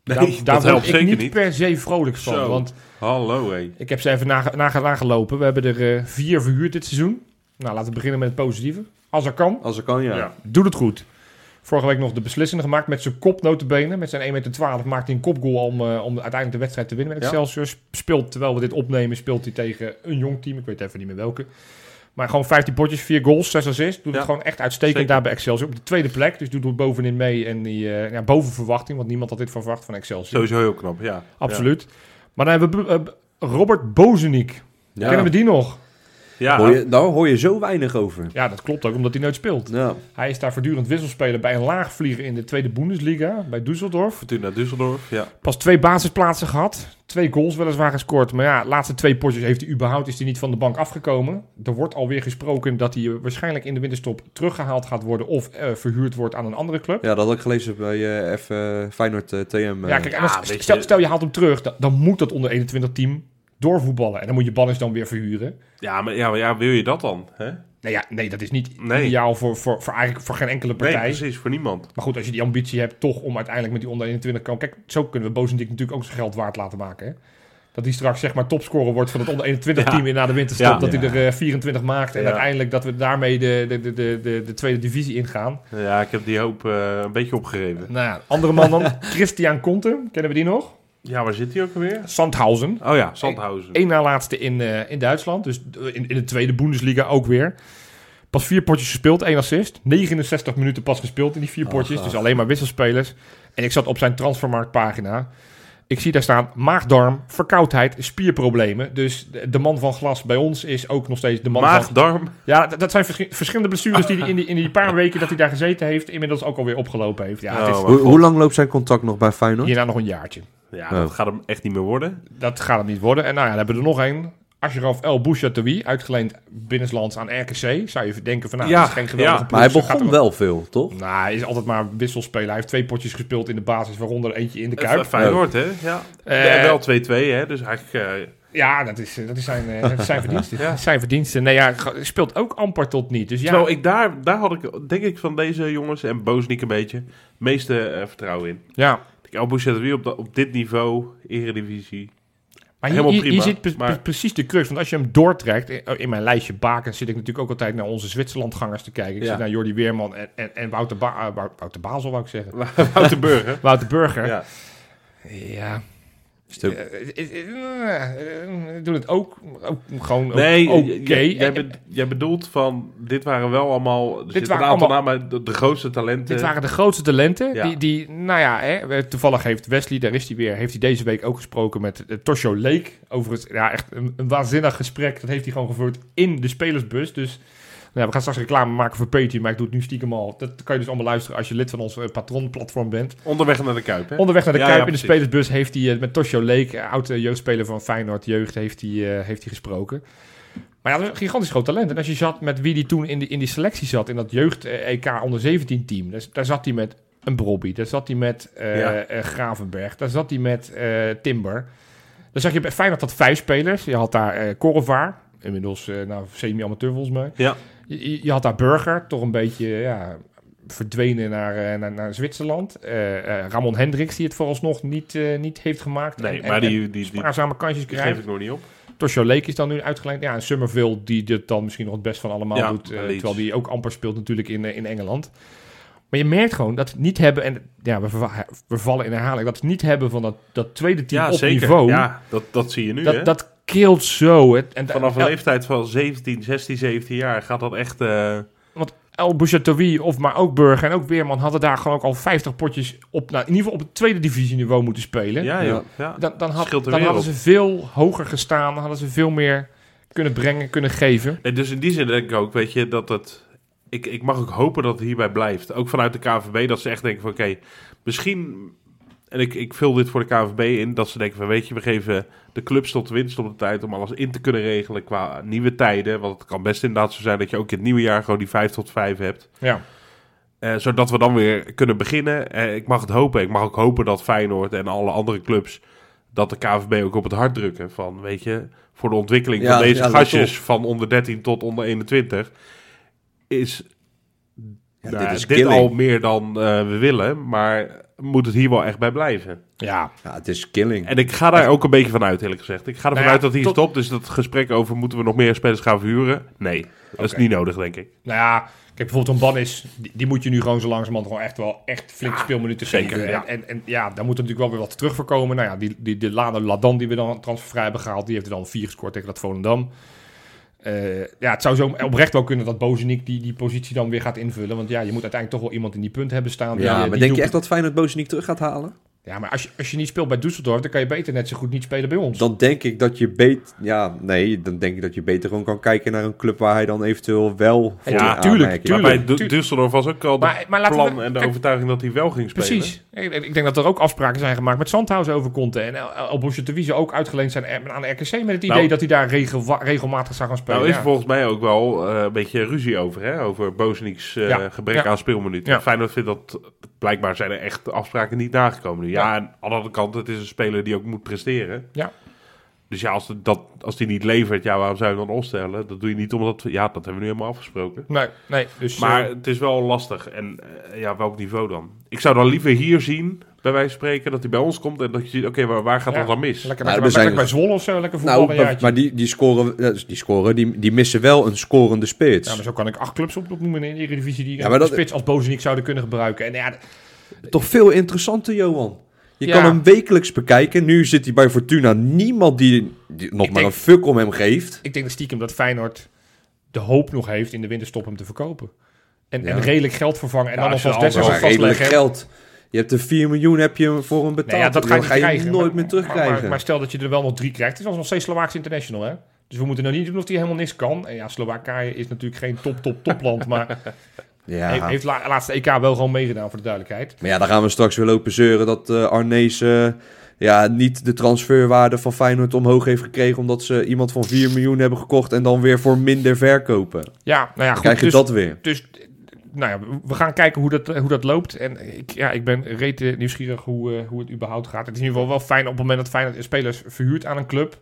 nee, daar dat daar helpt ik zeker niet, niet. per se vrolijk van. Zo. Want Hallo, hé. ik heb ze even naga- naga- nagelopen. We hebben er eh, vier verhuurd dit seizoen. Nou, laten we beginnen met het positieve. Als er kan, Als er kan, ja. Ja. doe het goed. Vorige week nog de beslissende gemaakt met zijn kop notabene. Met zijn 1,12 meter maakt hij een kopgoal om, eh, om uiteindelijk de wedstrijd te winnen met Ja. Excelsior. Speelt, terwijl we dit opnemen, speelt hij tegen een jong team. Ik weet even niet meer welke. Maar gewoon 15 potjes, 4 goals, 6 assists. Doet Ja. het gewoon echt uitstekend Zeker. daar bij Excelsior. Op de tweede plek, dus doet het bovenin mee. En die, eh, ja, boven verwachting, want niemand had dit verwacht van Excelsior. Sowieso heel knap, ja. Absoluut. Maar dan hebben we eh, Robert Bozenik. Ja. Kennen we die nog? Ja, Hoor je, daar hoor je zo weinig over. Ja, dat klopt ook, omdat hij nooit speelt. Ja. Hij is daar voortdurend wisselspeler bij een laagvlieger in de tweede Bundesliga, bij Düsseldorf. Fortuna Düsseldorf, ja. Pas twee basisplaatsen gehad. Twee goals weliswaar gescoord. Maar ja, laatste twee potjes heeft hij überhaupt is hij niet van de bank afgekomen. Er wordt alweer gesproken dat hij waarschijnlijk in de winterstop teruggehaald gaat worden of eh, verhuurd wordt aan een andere club. ja, dat had ik gelezen bij eh F eh, Feyenoord TM. Ja, kijk, en als- ja, stel je haalt hem terug, dan, dan moet dat onder 21 team doorvoetballen. En dan moet je Ballens dan weer verhuren. Ja, maar ja, maar ja, wil je dat dan? Hè? Nee, ja, nee dat is niet Nee. ideaal voor, voor, voor, eigenlijk voor geen enkele Nee, partij. precies, voor niemand. maar goed, als je die ambitie hebt toch om uiteindelijk met die onder 21 kan... Kijk, zo kunnen we Bozendijk natuurlijk ook zijn geld waard laten maken. Hè? Dat hij straks zeg maar topscorer wordt van het onder 21 Ja. team in na de winterstop. Ja. Dat hij er eh, 24 maakt. En Ja. uiteindelijk dat we daarmee de, de, de, de, de, de tweede divisie ingaan. Ja, ik heb die hoop eh, een beetje opgegeven. Nou ja, andere man dan. [laughs] Christian Conte. Kennen we die nog? Ja, waar zit hij ook alweer? Sandhausen. Oh ja, Sandhausen. Eén na laatste in, eh, in Duitsland. Dus in, in de tweede Bundesliga ook weer. Pas vier potjes gespeeld, één assist. 69 minuten pas gespeeld in die vier Ach, potjes. Dus alleen maar wisselspelers. En ik zat op zijn transfermarktpagina. Ik zie daar staan maagdarm, verkoudheid, spierproblemen. Dus de, man van glas bij ons is ook nog steeds de man Maag, van... darm. Ja, dat, dat zijn verschi- verschillende blessures die hij in die, in die paar weken dat hij daar gezeten heeft... inmiddels ook alweer opgelopen heeft. Ja, het is Oh, Hoe, hoe lang loopt zijn contract nog bij Feyenoord? hierna nog een jaartje. Ja, Oh. dat gaat hem echt niet meer worden. Dat gaat het niet worden. En nou ja, dan hebben we er nog één. Ashraf El Bouchatoui, uitgeleend binnenlands aan RKC. Zou je denken van, nou, Ja, dat is geen geweldige ja. ploeg, Maar hij gaat begon er- wel veel, toch? Nou, hij is altijd maar wisselspeler. Hij heeft twee potjes gespeeld in de basis, waaronder eentje in de Kuip. Feyenoord, hè? Ja. En wel 2-2, hè? Dus eigenlijk... eh, Ja, dat is, dat is zijn, eh, dat is zijn [laughs] verdiensten. Dat is zijn verdiensten. Nee, ja, speelt ook amper tot niet. Dus ja, Terwijl ik daar, daar had ik, denk ik, van deze jongens en Boosnik een beetje, het meeste vertrouwen in. ja. Ik El Bouchatoui op, op dit niveau, eredivisie. Maar hier, Helemaal hier, zit pre- maar- pre- precies de crux. Want als je hem doortrekt, in, in mijn lijstje bakens zit ik natuurlijk ook altijd naar onze Zwitserlandgangers te kijken. Ik Ja. zit naar Jordi Weerman en, en, en Wouter, ba eh, Wou- Wouter Basel, wou ik zeggen. [laughs] Wouter Burger. Wouter Burger. Ja. Ja. Stuk. Eh, eh, eh, Doe het ook, ook gewoon Nee, oké. jij, be- bedoelt van, dit waren wel allemaal, zitten waren allemaal- namen, de, de grootste talenten. Dit waren de grootste talenten. Ja. Die, die, nou ja, hè, toevallig heeft Wesley, daar is hij weer, heeft hij deze week ook gesproken met uh, Tosho Lake. Over het, ja, echt een, een waanzinnig gesprek. Dat heeft hij gewoon gevoerd in de spelersbus. Dus nou, we gaan straks reclame maken voor Patreon, maar ik doe het nu stiekem al. Dat kan je dus allemaal luisteren als je lid van ons uh, patronplatform bent. Onderweg naar de Kuip, hè? Onderweg naar de Ja, Kuip ja, in de spelersbus heeft hij uh, met Tosho Lake, uh, oude jeugdspeler van Feyenoord Jeugd, heeft hij, heeft hij gesproken. Maar ja, dat is een gigantisch groot talent. En als je zat met wie die toen in die, in die selectie zat, in dat jeugd-EK onder 17 team, daar, daar zat hij met een Brobby, daar zat hij met Ja. Gravenberg, daar zat hij met Timber. Dan zag je bij Feyenoord had vijf spelers. Je had daar uh, Korrevaar, inmiddels uh, nou, semi-amateur volgens mij. Ja. Je, je had daar Burger, toch een beetje, ja, verdwenen naar, eh, naar, naar Zwitserland. Eh, eh, Ramon Hendricks, die het vooralsnog niet, niet heeft gemaakt. Nee, En- maar en- die, die, die, spaarzame kansjes die krijgt. geef ik nog niet op. Tosho Lake is dan nu uitgeleend. Ja, en Summerville, die dit dan misschien nog het best van allemaal Ja, doet. terwijl die ook amper speelt natuurlijk in, in Engeland. Maar je merkt gewoon dat het niet hebben... En ja, we, verva- we vallen in herhaling. Dat het niet hebben van dat, dat tweede team Ja, op zeker. niveau. Ja, dat, dat zie je nu, hè? dat, dat keelt zo. Het, en Vanaf een leeftijd van 17, 16, 17 jaar gaat dat echt... eh, Want El Bouchatoui of maar ook Burger en ook Weerman hadden daar gewoon ook al 50 potjes op, nou, in ieder geval op het tweede divisieniveau moeten spelen. ja. Ja. Dan, dan, had, hadden ze veel hoger gestaan, dan hadden ze veel meer kunnen brengen, kunnen geven. Nee, dus in die zin denk ik ook, weet je, dat het... Ik, ik mag ook hopen dat het hierbij blijft. Ook vanuit de KVB, dat ze echt denken van... Oké, misschien... En ik, ik vul dit voor de KVB in, dat ze denken van... Weet je, we geven de clubs tot de winst op de tijd... om alles in te kunnen regelen qua nieuwe tijden. Want het kan best inderdaad zo zijn dat je ook in het nieuwe jaar... gewoon die 5 tot 5 hebt. Ja, Eh, zodat we dan weer kunnen beginnen. Eh, ik mag het hopen. Ik mag ook hopen dat Feyenoord en alle andere clubs... dat de KVB ook op het hart drukken. Van, weet je, voor de ontwikkeling Ja, van deze ja, gastjes... van onder 13 tot onder 21... is, Ja, nou, dit is dit al meer dan eh, we willen. Maar moet het hier wel echt bij blijven. ja. Ja, het is killing. En ik ga daar ook een beetje van uit, eerlijk gezegd. Ik ga ervan Nou ja, uit dat hij tot- stopt. Dus dat gesprek over moeten we nog meer spelers gaan verhuren? Nee, dat is niet nodig, denk ik. Nou ja, kijk bijvoorbeeld een Banis, die, die moet je nu gewoon zo langzamerhand gewoon echt wel echt flink speelminuten zeker, geven. ja. En, en, en ja, daar moet er natuurlijk wel weer wat terug voor komen. Nou ja, die, die, de Lade Ladan die we dan transfervrij hebben gehaald, die heeft er dan vier gescoord tegen dat Volendam. Eh, ja, het zou zo oprecht wel kunnen dat Bozenik die, die positie dan weer gaat invullen. Want ja, je moet uiteindelijk toch wel iemand in die punt hebben staan. ja, eh, maar die denk je echt dat Feyenoord Bozenik terug gaat halen? Ja, maar als je, als je niet speelt bij Düsseldorf, dan kan je beter net zo goed niet spelen bij ons. Dan denk ik dat je beter... Ja, nee, dan denk ik dat je beter gewoon kan kijken naar een club waar hij dan eventueel wel voor Ja, tuurlijk, tuurlijk. Maar bij Düsseldorf was ook al Maar- we- plan en de kijk- overtuiging dat hij wel ging spelen. Precies. Ik, ik denk dat er ook afspraken zijn gemaakt met Zandhuizen over Conte. En El, El Bouchatoui ook uitgeleend zijn aan de RKC met het idee Nou- dat hij daar regel- regelmatig zou gaan spelen. Nou is Ja. er volgens mij ook wel eh, een beetje ruzie over, hè? Over Bozeniek's eh, Ja, gebrek ja. aan speelminuten. Ja. Feyenoord vindt dat, blijkbaar zijn er echt afspraken niet nagekomen nu. Ja, Ja. en aan de andere kant, het is een speler die ook moet presteren. Ja. Dus ja, als, het- dat, als die niet levert, ja, waarom zou je dan opstellen? Dat doe je niet omdat, ja, dat hebben we nu helemaal afgesproken. Nee, nee. Dus, Maar eh, het is wel lastig. En eh, ja, welk niveau dan? Ik zou dan liever hier zien, bij wijze van spreken, dat hij bij ons komt en dat je ziet, oké, waar, waar gaat Ja. dat dan mis? lekker, Nou, lekker, lekker zijn- bij Zwolle of zo, lekker voetballen Nou, maar, die, die scoren, eh, die, scoren die, die missen wel een scorende spits. Ja, maar zo kan ik acht clubs op- opnoemen in de Eredivisie die Ja, een maar dat- spits als Bozenik zouden kunnen gebruiken. En ja, Toch veel interessanter, Johan. Je Ja. kan hem wekelijks bekijken. Nu zit hij bij Fortuna. Niemand die, die nog Ik maar denk- een fuck om hem geeft. ik denk dat stiekem dat Feyenoord de hoop nog heeft in de winterstop hem te verkopen. En, Ja. en redelijk geld vervangen en Ja, dan alvast redelijk vastleggen. geld. Je hebt de 4 miljoen heb je voor hem betaald. Nee, ja, dat ga je, krijgen. nooit maar, meer terugkrijgen. Maar, maar stel dat je er wel nog drie krijgt. Het was nog steeds Slovaaks international, hè? Dus we moeten nou niet doen of hij helemaal niks kan. En ja, Slowakije is natuurlijk geen top, top, topland. maar [laughs] ja. heeft, heeft la- laatste EK wel gewoon meegedaan, voor de duidelijkheid. Maar ja, dan gaan we straks weer lopen zeuren dat eh Arnees eh, ja, niet de transferwaarde van Feyenoord omhoog heeft gekregen. Omdat ze iemand van 4 miljoen hebben gekocht en dan weer voor minder verkopen. Ja, nou ja, Dan goed. krijg je dus, dat weer. dus nou ja, we gaan kijken hoe dat, hoe dat loopt. En ik, ja, ik ben rete nieuwsgierig hoe, eh, hoe het überhaupt gaat. Het is in ieder geval wel fijn op het moment dat Feyenoord spelers verhuurt aan een club...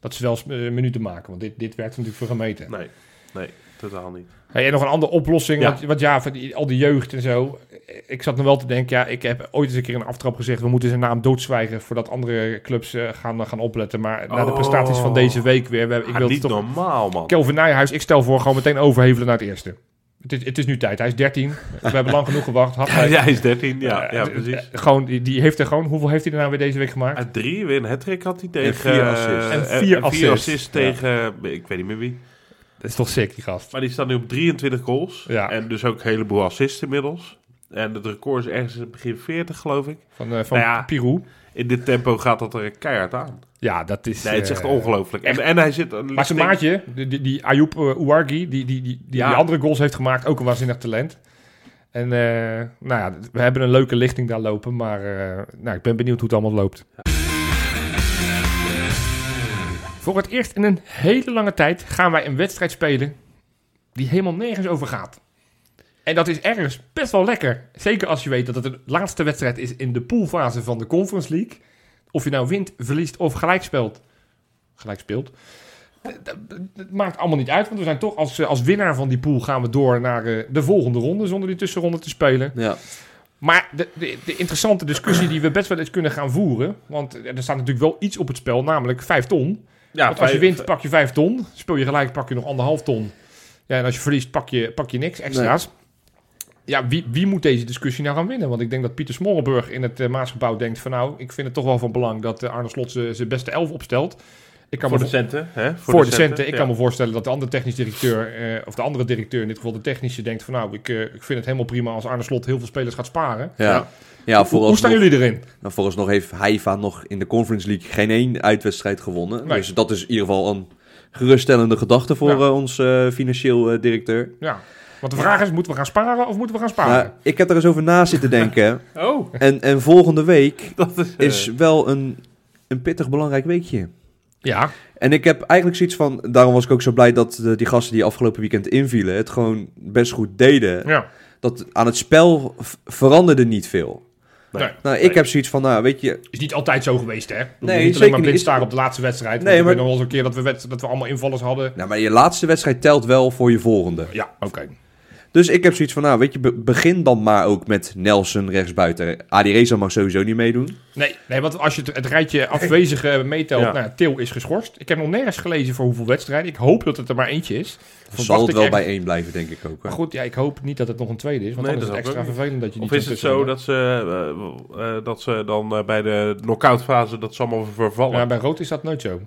dat ze wel eh, minuten maken. Want dit, dit werkt natuurlijk voor gemeten. Nee, nee, totaal niet. Hey, en nog een andere oplossing, Ja. want, want ja, van die, al die jeugd en zo. Ik zat nog wel te denken, ja, ik heb ooit eens een keer een aftrap gezegd... we moeten zijn naam doodzwijgen voordat andere clubs eh, gaan, gaan opletten. Maar na de Oh. prestaties van deze week weer... We, hebben- ik Ah, wil niet toch normaal, man. Kelvin Nijhuis, ik stel voor gewoon meteen overhevelen naar het eerste. Het is, het is nu tijd, hij is 13. We hebben [laughs] lang genoeg gewacht. Had Ja, hij, hij is 13, ja, eh, ja eh, precies. gewoon, die, die heeft er gewoon, hoeveel heeft hij er nou weer deze week gemaakt? Drie, weer een hat had hij tegen... vier assists. En vier assists. assists tegen, ik weet niet meer wie. Dat is toch sick, die gast. Maar die staat nu op 23 goals. Ja. En dus ook een heleboel assists inmiddels. En het record is ergens in het begin 40, geloof ik. Van, eh van Nou ja. Pirou. In dit tempo gaat dat er keihard aan. Ja, dat is... Nee, het is echt eh, ongelooflijk. En, en hij zit... Een Maar zijn maatje, die, die, Ayoub uh, Ouarghi, die, die, die, die, Ja. die andere goals heeft gemaakt, ook een waanzinnig talent. En eh, nou ja, we hebben een leuke lichting daar lopen, maar eh, nou, ik ben benieuwd hoe het allemaal loopt. Voor het eerst in een hele lange tijd gaan wij een wedstrijd spelen die helemaal nergens over gaat. En dat is ergens best wel lekker. Zeker als je weet dat het de laatste wedstrijd is in de poolfase van de Conference League. Of je nou wint, verliest of gelijk speelt. Gelijk speelt. het maakt allemaal niet uit, want we zijn toch als, eh, als winnaar van die pool gaan we door naar eh, de volgende ronde zonder die tussenronde te spelen. Ja. Maar de, de, de interessante discussie die we best wel eens kunnen gaan voeren, want er staat natuurlijk wel iets op het spel, namelijk 5 ton. Ja, want als je vijf- wint pak je 5 ton, speel je gelijk pak je nog anderhalf ton. Ja, en als je verliest pak je, pak je niks extra's. Ja, wie, wie moet deze discussie nou gaan winnen? Want ik denk dat Pieter Smollenburg in het uh, Maasgebouw denkt van nou, ik vind het toch wel van belang dat eh, Arne Slot zijn beste elf opstelt. Ik kan voor me de centen, hè? voor, de centen. Ik ja. kan me voorstellen dat de andere technisch directeur, eh, of de andere directeur, in dit geval de technische, denkt van nou, ik, eh, ik vind het helemaal prima als Arne Slot heel veel spelers gaat sparen. Ja. Ja, hoe, hoe staan jullie erin? nou, vooralsnog heeft Haifa nog in de Conference League geen één uitwedstrijd gewonnen. Nee. Dus dat is in ieder geval een geruststellende gedachte voor Ja. eh, ons eh, financieel eh, directeur. Ja. Want de vraag is, moeten we gaan sparen of moeten we gaan sparen? Nou, ik heb er eens over na zitten [laughs] denken. Oh, en, en volgende week [laughs] dat is... is wel een, een pittig belangrijk weekje. ja, En ik heb eigenlijk zoiets van, daarom was ik ook zo blij dat die gasten die afgelopen weekend invielen, het gewoon best goed deden. ja. Dat aan het spel veranderde niet veel. Nee. Nou, ik Nee. heb zoiets van, nou, weet je, Is niet altijd zo geweest, hè? Bedoel, Nee, niet alleen maar blind staren op de laatste wedstrijd. Nee, maar... Ik maar- weet nog wel eens een keer dat we, dat we allemaal invallers hadden. nou, maar je laatste wedstrijd telt wel voor je volgende. Ja, oké. Dus ik heb zoiets van, nou, weet je, be- begin dan maar ook met Nelson rechtsbuiten. Adi Reza mag sowieso niet meedoen. Nee, nee, want als je het, het rijtje afwezigen [laughs] meetelt, Ja. nou, Til is geschorst. Ik heb nog nergens gelezen voor hoeveel wedstrijden. Ik hoop dat het er maar eentje is. Verwacht Zal het wel echt- bij één blijven, denk ik ook. hè. Maar goed, ja, ik hoop niet dat het nog een tweede is, want Nee, dan is het dat extra vervelend dat je niet Of is het zo dat ze, eh, eh, dat ze dan eh, bij de knock-out fase dat ze allemaal vervallen? Ja, bij rood is dat nooit zo.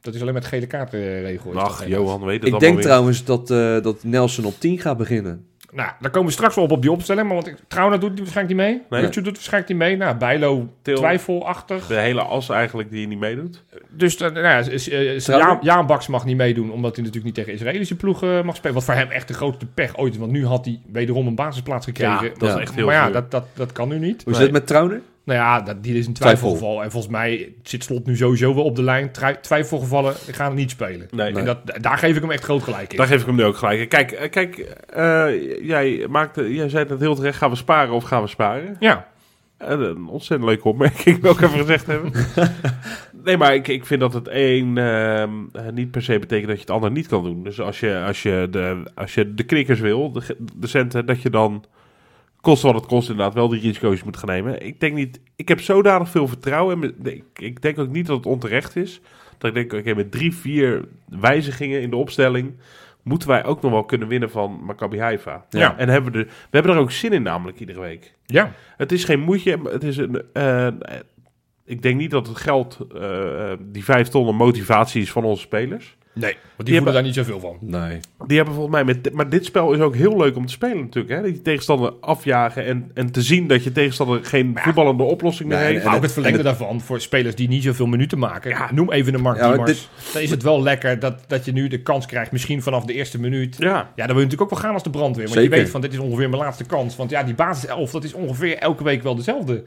Dat is alleen met gele kaartenregel. dat Ach. Johan weet het Ik denk weer. trouwens dat, eh, dat Nelson op 10 gaat beginnen. Nou, daar komen we straks wel op op die opstelling. Maar want ik, Trouwner doet die waarschijnlijk niet mee. Nee. Doet waarschijnlijk niet mee. Nou, Bijlo Til. twijfelachtig. De hele as eigenlijk die niet meedoet. Dus uh, nou ja, eh, Trouwner? Jaan, Jaan Baks mag niet meedoen, omdat hij natuurlijk niet tegen Israëlische ploegen mag spelen. Wat voor hem echt de grootste pech ooit is. Want nu had hij wederom een basisplaats gekregen. Ja, dat is echt heel maar ja, dat, dat, dat kan nu niet. Hoe is Nee. het met Trauner? Nou ja, dat, die is een Twijfel. twijfelgeval. En volgens mij zit Slot nu sowieso wel op de lijn. Twijfelgevallen gaan niet spelen. Nee, En dat, daar geef ik hem echt groot gelijk in. daar geef ik hem nu ook gelijk. in. Kijk, eh, kijk eh, jij, maakte, jij zei het heel terecht, gaan we sparen of gaan we sparen? Ja, Eh, een ontzettend leuke opmerking, [laughs] wil ik even gezegd hebben. [laughs] nee, maar ik, ik vind dat het een ehm, eh, niet per se betekent dat je het ander niet kan doen. Dus als je, als je, de, als je de knikkers wil, de, de centen, dat je dan, kost wat het kost inderdaad, wel die risico's moet gaan nemen. Ik denk niet, ik heb zodanig veel vertrouwen en ik, ik denk ook niet dat het onterecht is. Dat ik denk, oké, met drie, vier wijzigingen in de opstelling moeten wij ook nog wel kunnen winnen van Maccabi Haifa. Ja. En hebben we, er, we hebben er ook zin in namelijk iedere week. ja. Het is geen moedje. Het is een. eh, ik denk niet dat het geld, eh, eh, die vijf ton, een motivatie is van onze spelers. Nee, want die, Die voelen hebben- daar niet zoveel van. Nee. Die hebben volgens mij met. Maar dit spel is ook heel leuk om te spelen, natuurlijk. Hè? Dat je tegenstander afjagen en, en te zien dat je tegenstander geen voetballende oplossing meer Nee, heeft. en Maar ook het- verlengde het- daarvan voor spelers die niet zoveel minuten maken. Ja. Noem even de Mark Ja, maar Diemers. Dan is het wel lekker dat, dat je nu de kans krijgt, misschien vanaf de eerste minuut. Ja, Ja, dan wil je natuurlijk ook wel gaan als de brandweer. Want Zeker. je weet van, dit is ongeveer mijn laatste kans. Want ja, die basiself, dat is ongeveer elke week wel dezelfde.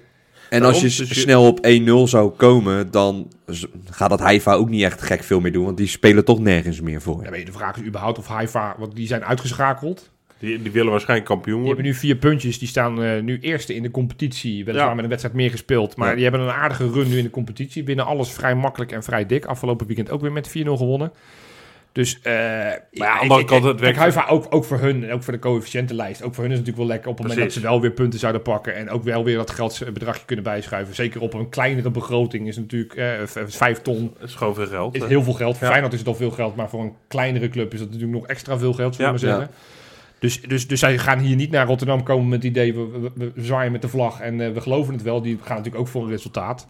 En als je dus je- snel op 1-0 zou komen, dan gaat dat Haifa ook niet echt gek veel meer doen. Want die spelen toch nergens meer voor. Ja, weet je, de vraag is überhaupt of Haifa, want die zijn uitgeschakeld. die, die willen waarschijnlijk kampioen Die worden. hebben nu vier puntjes. Die staan eh, nu eerste in de competitie. Weliswaar Ja. met een wedstrijd meer gespeeld. Maar Ja. die hebben een aardige run nu in de competitie. Binnen alles vrij makkelijk en vrij dik. Afgelopen weekend ook weer met 4-0 gewonnen. Dus, eh ja, aan de ik- andere ik- kant, het werkt- ook, ook voor hun en ook voor de coëfficiëntenlijst. Ook voor hun is het natuurlijk wel lekker op het moment dat ze wel weer punten zouden pakken. En ook wel weer dat geldbedragje kunnen bijschuiven. Zeker op een kleinere begroting is natuurlijk eh, vijf ton Dat is gewoon veel geld. is hè. heel veel geld. Voor Ja. Feyenoord is het al veel geld, maar voor een kleinere club is dat natuurlijk nog extra veel geld, zullen we Ja. maar zeggen. Dus, dus, dus zij gaan hier niet naar Rotterdam komen met het idee, we, we, we zwaaien met de vlag en eh, we geloven het wel. Die gaan natuurlijk ook voor een resultaat.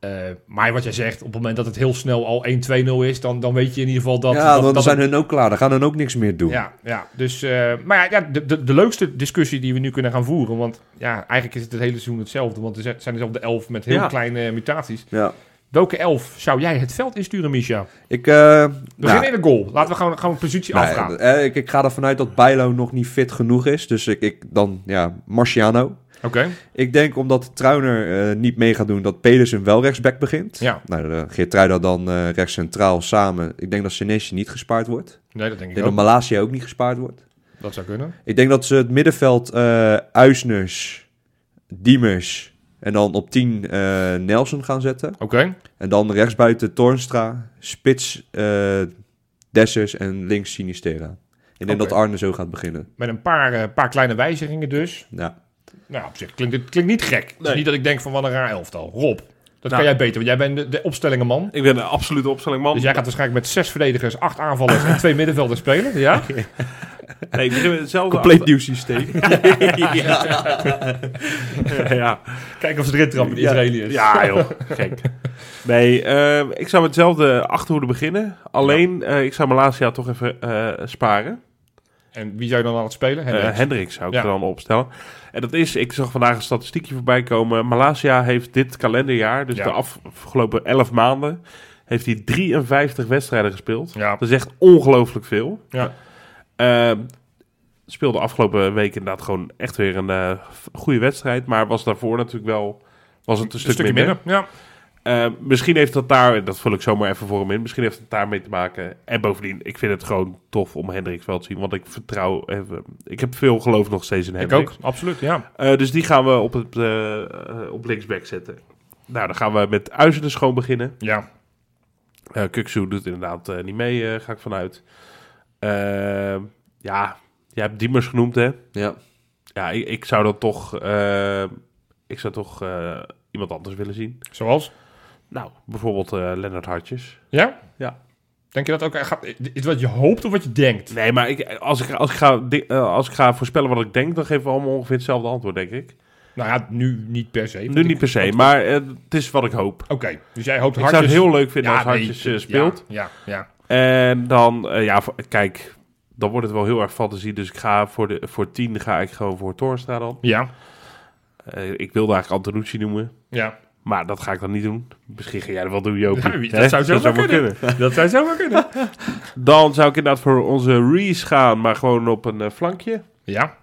Eh, maar wat jij zegt, op het moment dat het heel snel al 1-2-0 is, dan, dan weet je in ieder geval dat... ja, dat, dan dat zijn het- hun ook klaar. Dan gaan hun ook niks meer doen. ja, ja, dus, eh, maar ja, de, de, de leukste discussie die we nu kunnen gaan voeren, want ja, eigenlijk is het het hele seizoen hetzelfde, want er zijn dezelfde elf met heel Ja. kleine mutaties. Ja. Welke elf zou jij het veld insturen, Misha? Ik, We nou, beginnen in de goal. Laten we gewoon, gewoon een positie afgaan. ik, ik ga ervan uit dat Bijlo nog niet fit genoeg is. Dus ik, ik dan, ja, Marciano. Oké. Ik denk omdat Trauner eh, niet mee gaat doen, dat Pedersen wel rechtsback begint. Ja. Nou, uh, Geertruida dan eh rechts centraal samen. Ik denk dat Senesi niet gespaard wordt. Nee, dat denk Ik ik denk ook. dat Malasia ook niet gespaard wordt. Dat zou kunnen. Ik denk dat ze het middenveld eh Uisners, Diemers en dan op 10 eh, Nelson gaan zetten. Oké. En dan rechtsbuiten Toornstra, spits eh Dessers en links Sinistera. Ik denk dat Arne zo gaat beginnen. Met een paar, paar kleine wijzigingen dus. Ja. Nou, op zich klinkt het klinkt niet gek. Het is Nee. niet dat ik denk van wat een raar elftal. Rob, dat Nou. kan jij beter, want jij bent de, de opstellingenman. Ik ben een absolute opstellingman. Dus jij gaat waarschijnlijk met zes verdedigers, acht aanvallers en twee middenvelders spelen. Ja? [laughs] Nee, ik begin met hetzelfde Compleet nieuw systeem. achter- [laughs] ja. Kijken of ze erin trappen, de Ja. Israëliërs. ja, joh. Gek. Nee, eh, ik zou met hetzelfde achterhoede beginnen. Alleen, eh, ik zou Malasia toch even eh, sparen. En wie zou je dan aan het spelen? Eh Hendricks. Hendricks zou ik Ja. er dan opstellen. En dat is, ik zag vandaag een statistiekje voorbij komen. Malasia heeft dit kalenderjaar, dus Ja. de afgelopen 11 maanden, heeft hij 53 wedstrijden gespeeld. ja. Dat is echt ongelooflijk veel. Ja. Eh, speelde afgelopen week inderdaad gewoon echt weer een eh, goede wedstrijd. Maar was daarvoor natuurlijk wel was het een, stuk stukje minder. minder. Ja. Eh, misschien heeft dat daar, dat vul ik zomaar even voor hem in, misschien heeft het daarmee te maken. En bovendien, ik vind het gewoon tof om Hendricks wel te zien, want ik vertrouw, even, ik heb veel geloof nog steeds in Ik Hendricks. ook, absoluut. Ja. Eh, dus die gaan we op, het, eh, op linksback zetten. Nou, dan gaan we met Uizen de Schoon beginnen. ja. Uh, Kuksu doet inderdaad eh, niet mee, ga ik vanuit. Eh, ja, jij hebt Diemers genoemd, hè? Ja. Ja, ik, ik zou dan toch, eh, ik zou toch iemand anders willen zien. Zoals? Nou, bijvoorbeeld eh Lennart Hartjes. Ja? Ja. Denk je dat ook? Gaat, is het wat je hoopt of wat je denkt? Nee, maar ik, als, ik, als, ik ga, eh, als ik ga voorspellen wat ik denk, dan geven we allemaal ongeveer hetzelfde antwoord, denk ik. Nou ja, nu niet per se. Nu niet per se, maar eh, het is wat ik hoop. Oké, dus jij hoopt Ik hartjes... zou het heel leuk vinden als nee, Hartjes eh, speelt. Ja, ja. En dan, eh, ja, kijk, dan wordt het wel heel erg fantasie. Dus ik ga voor, de, voor 10 ga ik gewoon voor Toornstra dan. Ja, Eh, ik wilde eigenlijk Antonucci noemen. ja. Maar dat ga ik dan niet doen. Misschien ga jij dat wel doen, Jopie. Ja, dat zou zomaar wel kunnen. Dat zou zomaar kunnen. [laughs] Dan zou ik inderdaad voor onze Reese gaan, maar gewoon op een eh, flankje. Ja,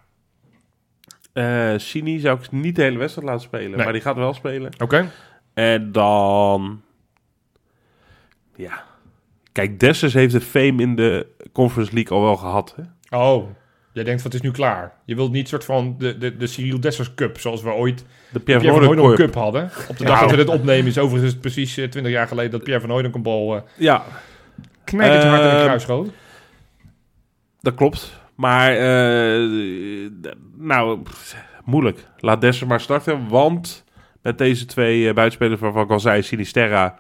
Sini zou ik niet de hele wedstrijd laten spelen, Nee. maar die gaat wel spelen. oké. En dan... Ja. Kijk, Dessers heeft de fame in de Conference League al wel gehad. Hè? Oh, jij denkt van het is nu klaar. Je wilt niet soort van de, de, de Cyril Dessers Cup, zoals we ooit De Pierre Pierre van Hooydonk Cup hadden. Op de dag dat we dit opnemen is overigens het precies eh, 20 jaar geleden dat Pierre van Hooydonk een bal uh, Ja, knijpend hard in de Ehm, kruis schoot. dat klopt. Maar, eh, nou, moeilijk. Laat Dessers maar starten, want met deze twee eh, buitenspelers waarvan ik al zei, Sinisterra,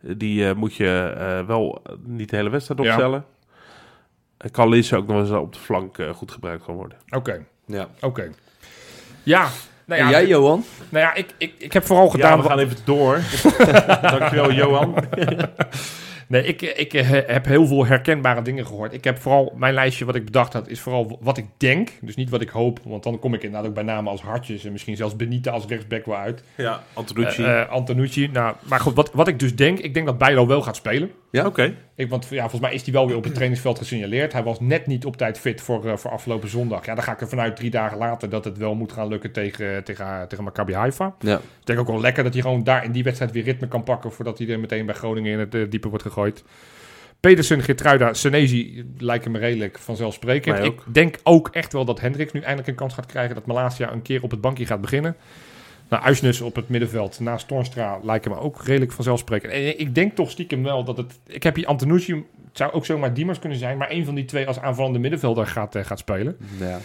eh, die eh, moet je eh, wel niet de hele wedstrijd opstellen. En kan Lisse ook nog eens op de flank eh, goed gebruikt kan worden. Oké, ja. oké. Ja, nou ja, en jij, Johan? nou ja ik, ik, ik heb vooral gedaan... Ja, we wat- gaan even door. [laughs] Dankjewel, Johan. [laughs] Nee, ik, ik eh, heb heel veel herkenbare dingen gehoord. Ik heb vooral, mijn lijstje wat ik bedacht had, is vooral wat ik denk. Dus niet wat ik hoop, want dan kom ik inderdaad ook bij namen als Hartjes en misschien zelfs Benita als rechtsback wel uit. Ja, Antonucci. Eh, eh, Antonucci. Nou, maar goed, wat, wat ik dus denk, ik denk dat Bijlo wel gaat spelen. Oké. Ik, want ja, volgens mij is hij wel weer op het trainingsveld gesignaleerd. Hij was net niet op tijd fit voor, eh, voor afgelopen zondag. Ja, dan ga ik er vanuit drie dagen later dat het wel moet gaan lukken tegen, tegen, tegen Maccabi Haifa. Ja. Ik denk ook wel lekker dat hij gewoon daar in die wedstrijd weer ritme kan pakken... voordat hij er meteen bij Groningen in het eh, diepe wordt gegooid. Pedersen, Gertruida, Senezi lijken me redelijk vanzelfsprekend. Ik denk ook echt wel dat Hendricks nu eindelijk een kans gaat krijgen... dat Malasia een keer op het bankje gaat beginnen. Nou, Uisnes op het middenveld naast Toornstra lijken me ook redelijk vanzelfsprekend. En ik denk toch stiekem wel dat het... Ik heb hier Antonucci, het zou ook zomaar Diemers kunnen zijn... maar een van die twee als aanvallende middenvelder gaat, eh, gaat spelen. Ja.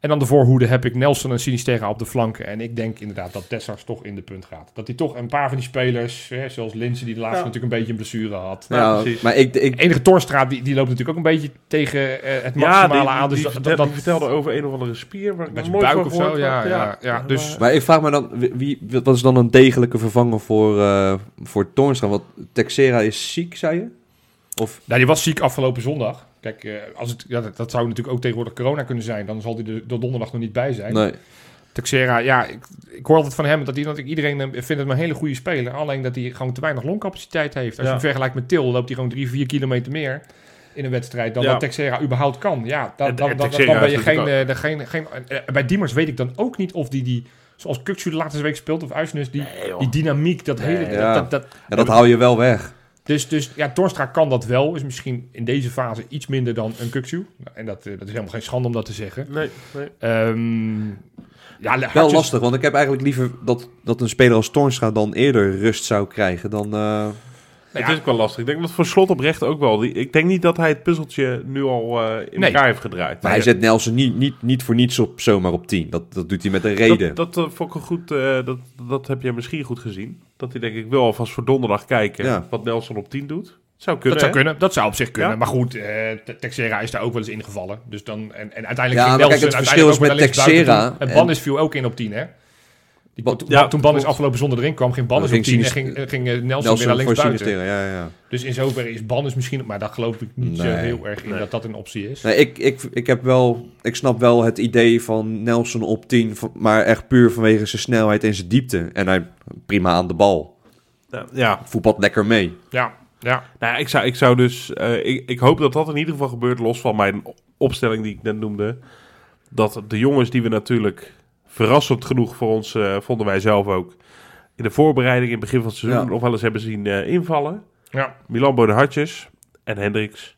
En dan de voorhoede heb ik Nelson en Sinisterra op de flanken. En ik denk inderdaad dat Dessers toch in de punt gaat. Dat hij toch een paar van die spelers, hè, zoals Linse die de laatste Ja. natuurlijk een beetje een blessure had. Ja, precies. maar ik, ik, Enige Torstra, die, die loopt natuurlijk ook een beetje tegen eh, het maximale Ja, die, aan. Dus die, dat, vertelde, dat, die vertelde over een of andere spier. Waar Met zijn buik of zo, ja, ja, ja. Dus- maar ik vraag me dan, wie, wie- wat is dan een degelijke vervanger voor, eh voor Toornstra? Want Texera is ziek, zei je? Of, nou, die was ziek afgelopen zondag. Kijk, eh, als het, ja, dat, dat zou natuurlijk ook tegenwoordig corona kunnen zijn. Dan zal hij er de donderdag nog niet bij zijn. nee. Texera, ja, ik, ik hoor altijd van hem dat, hij, dat ik, iedereen eh, vindt het een hele goede speler. Alleen dat hij gewoon te weinig longcapaciteit heeft. Als je hem vergelijkt met Til, loopt hij gewoon drie, vier kilometer meer in een wedstrijd dan Ja. dat Texera überhaupt kan. Ja, dan, dan, dan, dan ben je geen, eh, de- geen, geen Bij Diemers weet ik dan ook niet of die, die zoals Kuksu de laatste week speelt of Uisnes, die, Nee, die dynamiek, dat hele... Ja. dat, dat, Ja, dat hou je wel weg. Dus, dus ja, Torstra kan dat wel. Is misschien in deze fase iets minder dan een Kuksu. Nou, En dat, eh, dat is helemaal geen schande om dat te zeggen. Nee, nee. Ehm ja, Wel lastig, want ik heb eigenlijk liever dat, dat een speler als Toornstra dan eerder rust zou krijgen dan... eh, Nou het is ook wel lastig. Ik denk dat voor slot oprecht ook wel. Die, ik denk niet dat hij het puzzeltje nu al eh, in Nee. elkaar heeft gedraaid. Maar hij zet Nelson niet, niet, niet voor niets op, zomaar op 10. Dat, dat doet hij met een reden. Dat, dat vond ik goed. eh, dat, dat heb je misschien goed gezien. Dat hij denk ik wil alvast voor donderdag kijken Ja. wat Nelson op 10 doet. Zou kunnen. dat zou hè? kunnen. Dat zou op zich kunnen. Ja. Maar goed, eh, Te- Texera is daar ook wel eens ingevallen. Dus dan, en, en uiteindelijk Ja, ging maar kijk, Nelson het verschil uiteindelijk is met Texera. En en- Bannis viel ook in op 10, hè? Die, toen, ja, toen Bannis afgelopen zondag erin kwam, ging Bannis op ging 10 en ging, ging eh, Nelson, weer naar voor linksbuiten. Sinistera, ja, ja. Dus in zoverre is Bannis misschien... Maar daar geloof ik niet zo heel erg in Nee. dat dat een optie is. Nee, ik, ik, ik, heb wel, ik snap wel het idee van Nelson op 10, van- maar echt puur vanwege zijn snelheid en zijn diepte. En hij prima aan de bal. Ja, ja. Voetbalt lekker mee. Ja, ja. Nou, ik zou, ik zou dus. eh, ik, ik hoop dat dat in ieder geval gebeurt, los van mijn opstelling die ik net noemde. Dat de jongens die we natuurlijk verrassend genoeg voor ons, eh, vonden wij zelf ook. In de voorbereiding in het begin van het seizoen Ja. nog wel eens hebben zien eh, invallen. ja. Milan Bonahartjes en Hendricks.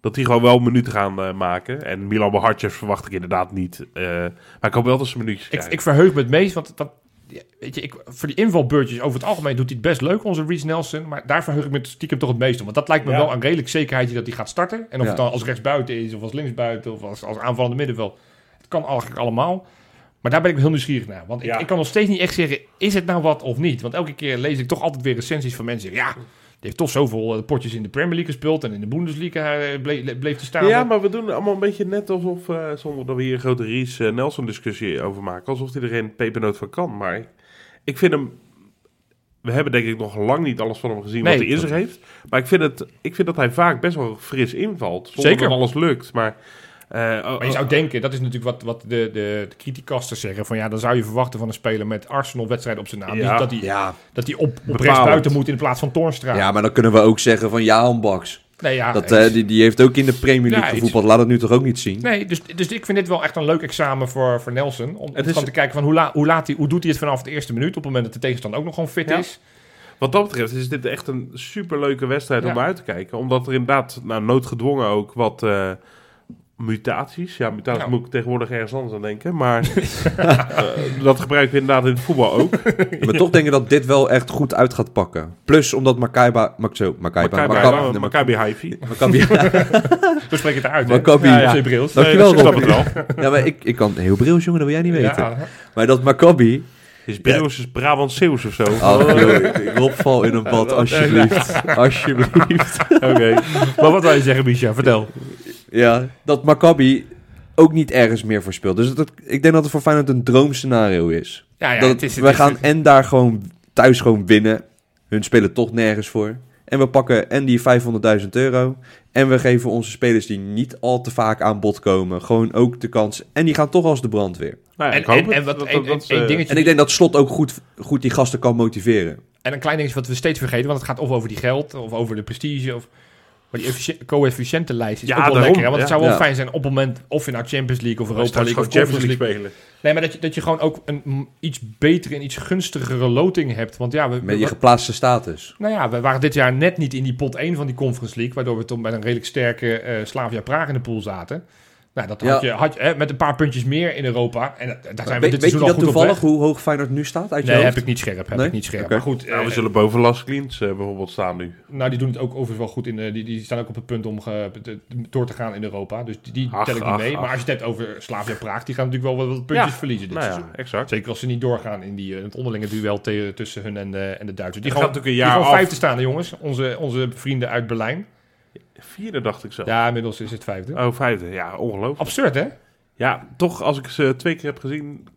Dat die gewoon wel minuten gaan eh, maken. En Milan Bonahartjes verwacht ik inderdaad niet. eh, maar ik hoop wel dat ze minuutjes Ik, krijgen. ik verheug me het meest, want, ja, weet je, ik, voor die invalbeurtjes over het algemeen doet hij het best leuk, onze Reece Nelson. Maar daar verheug ik me stiekem toch het meest om. Want dat lijkt me Ja. wel een redelijk zekerheidje dat hij gaat starten. En of Ja. het dan als rechtsbuiten is, of als linksbuiten, of als, als aanvallende middenveld. Het kan eigenlijk allemaal. Maar daar ben ik heel nieuwsgierig naar. Want ik, Ja. ik kan nog steeds niet echt zeggen, is het nou wat of niet? Want elke keer lees ik toch altijd weer recensies van mensen. Ja, die heeft toch zoveel eh, potjes in de Premier League gespeeld. En in de Bundesliga eh, bleef, bleef hij staan. Ja, maar we doen allemaal een beetje net alsof, eh, zonder dat we hier een grote Ries Nelson discussie over maken, alsof hij er geen pepernoot van kan. Maar ik- ik vind hem, we hebben denk ik nog lang niet alles van hem gezien Nee. wat hij in zich heeft. Maar ik vind, het, ik vind dat hij vaak best wel fris invalt, zonder Zeker. dat alles lukt. Maar, eh, Maar je zou denken, dat is natuurlijk wat, wat de, de, de criticasters zeggen. Van ja, dan zou je verwachten van een speler met Arsenal-wedstrijden op zijn naam. Ja. Dat hij, Ja, dat hij op, op rechtsbuiten moet in plaats van Toornstra. ja, maar dan kunnen we ook zeggen van Jaan Baks. nee, ja, Dat, eh, die, die heeft ook in de Premier League Ja, gevoetbald. Laat het nu toch ook niet zien? nee dus, dus ik vind dit wel echt een leuk examen voor, voor Nelson. Om, om Het is- gewoon te kijken van hoe, la, hoe, laat hij, hoe doet hij het vanaf de eerste minuut. Op het moment dat de tegenstander ook nog gewoon fit Ja. is. wat dat betreft is dit echt een superleuke wedstrijd om naar uit te kijken. Omdat er inderdaad, nou, noodgedwongen ook, wat eh, mutaties. Ja, mutaties Ja. moet ik tegenwoordig ergens anders aan denken. Maar [laughs] eh, dat gebruiken we inderdaad in het voetbal ook. [laughs] Maar toch denk ik dat dit wel echt goed uit gaat pakken. Plus omdat zo, Makaiba... Maccabi- Maccabi- Maccabi Haifi. Maccabi... Zo spreek je het hè? Maccabi... Ja, ja. Brils. Dankjewel, Nee, Rob. wel. Ja, maar ik, ik kan heel brils, jongen, dat wil jij niet weten. Ja, Maar dat Maccabi... Is Brils is Brabant Zeeuws of zo? Oh, joh, Rob, val in een bad, [laughs] alsjeblieft. Alsjeblieft. Oké. maar wat wil je zeggen, Micha? Vertel. Ja, dat Maccabi ook niet ergens meer voor speelt. Dus dat, ik denk dat het voor Feyenoord een droomscenario is. Ja, ja, dat het is, het we is- gaan en daar gewoon thuis gewoon winnen. Hun spelen toch nergens voor. En we pakken en die 500.000 euro. En we geven onze spelers die niet al te vaak aan bod komen... gewoon ook de kans. En die gaan toch als de brandweer. Nou, ja, En- ik hoop en- het. en wat- Dat- en- dat- en- dat is, één eh, dingetje- En ik denk dat Slot ook goed, goed die gasten kan motiveren. En een klein dingetje wat we steeds vergeten, want het gaat of over die geld, of over de prestige, of... Maar die coëfficiëntenlijst is Ja, ook wel daarom. lekker, hè? Want het Ja. zou wel Ja. fijn zijn op het moment, of je nou Champions League of Europa League of Champions League... League spelen. Nee, maar dat je, dat je gewoon ook een iets betere en iets gunstigere loting hebt. Want ja, we, Met die we- geplaatste status. nou ja, we waren dit jaar net niet in die pot 1 van die Conference League, waardoor we toch met een redelijk sterke eh Slavia Praag in de pool zaten. Nou, dat had Ja. je, had je hè, met een paar puntjes meer in Europa. En eh, daar zijn we weet dit weet seizoen al dat goed op toevallig, weg. hoe hoog Feyenoord nu staat uit je Nee, hoofd? heb ik niet scherp. Heb Nee? ik niet scherp. Maar goed, Nou, we eh, zullen boven Las Clients eh, bijvoorbeeld staan nu. Nou, die doen het ook overigens wel goed. In, de- die, die staan ook op het punt om ge- te- door te gaan in Europa. Dus die, die Ach, tel ik niet ach, mee. ach. Maar als je het hebt over Slavia Praag, die gaan natuurlijk wel wat, puntjes Ja. verliezen dit Nou ja, seizoen. exact. Zeker als ze niet doorgaan in, die, eh, het onderlinge duel te- tussen hun en de, en de Duitsers. Die gaat natuurlijk een die jaar gewoon af. vijfde staan, hè, jongens. Onze, onze vrienden uit Berlijn. Vierde dacht ik zo. Ja, inmiddels is het vijfde. Oh, vijfde. Ja, ongelooflijk. Absurd, hè? Ja, toch als ik ze twee keer heb gezien...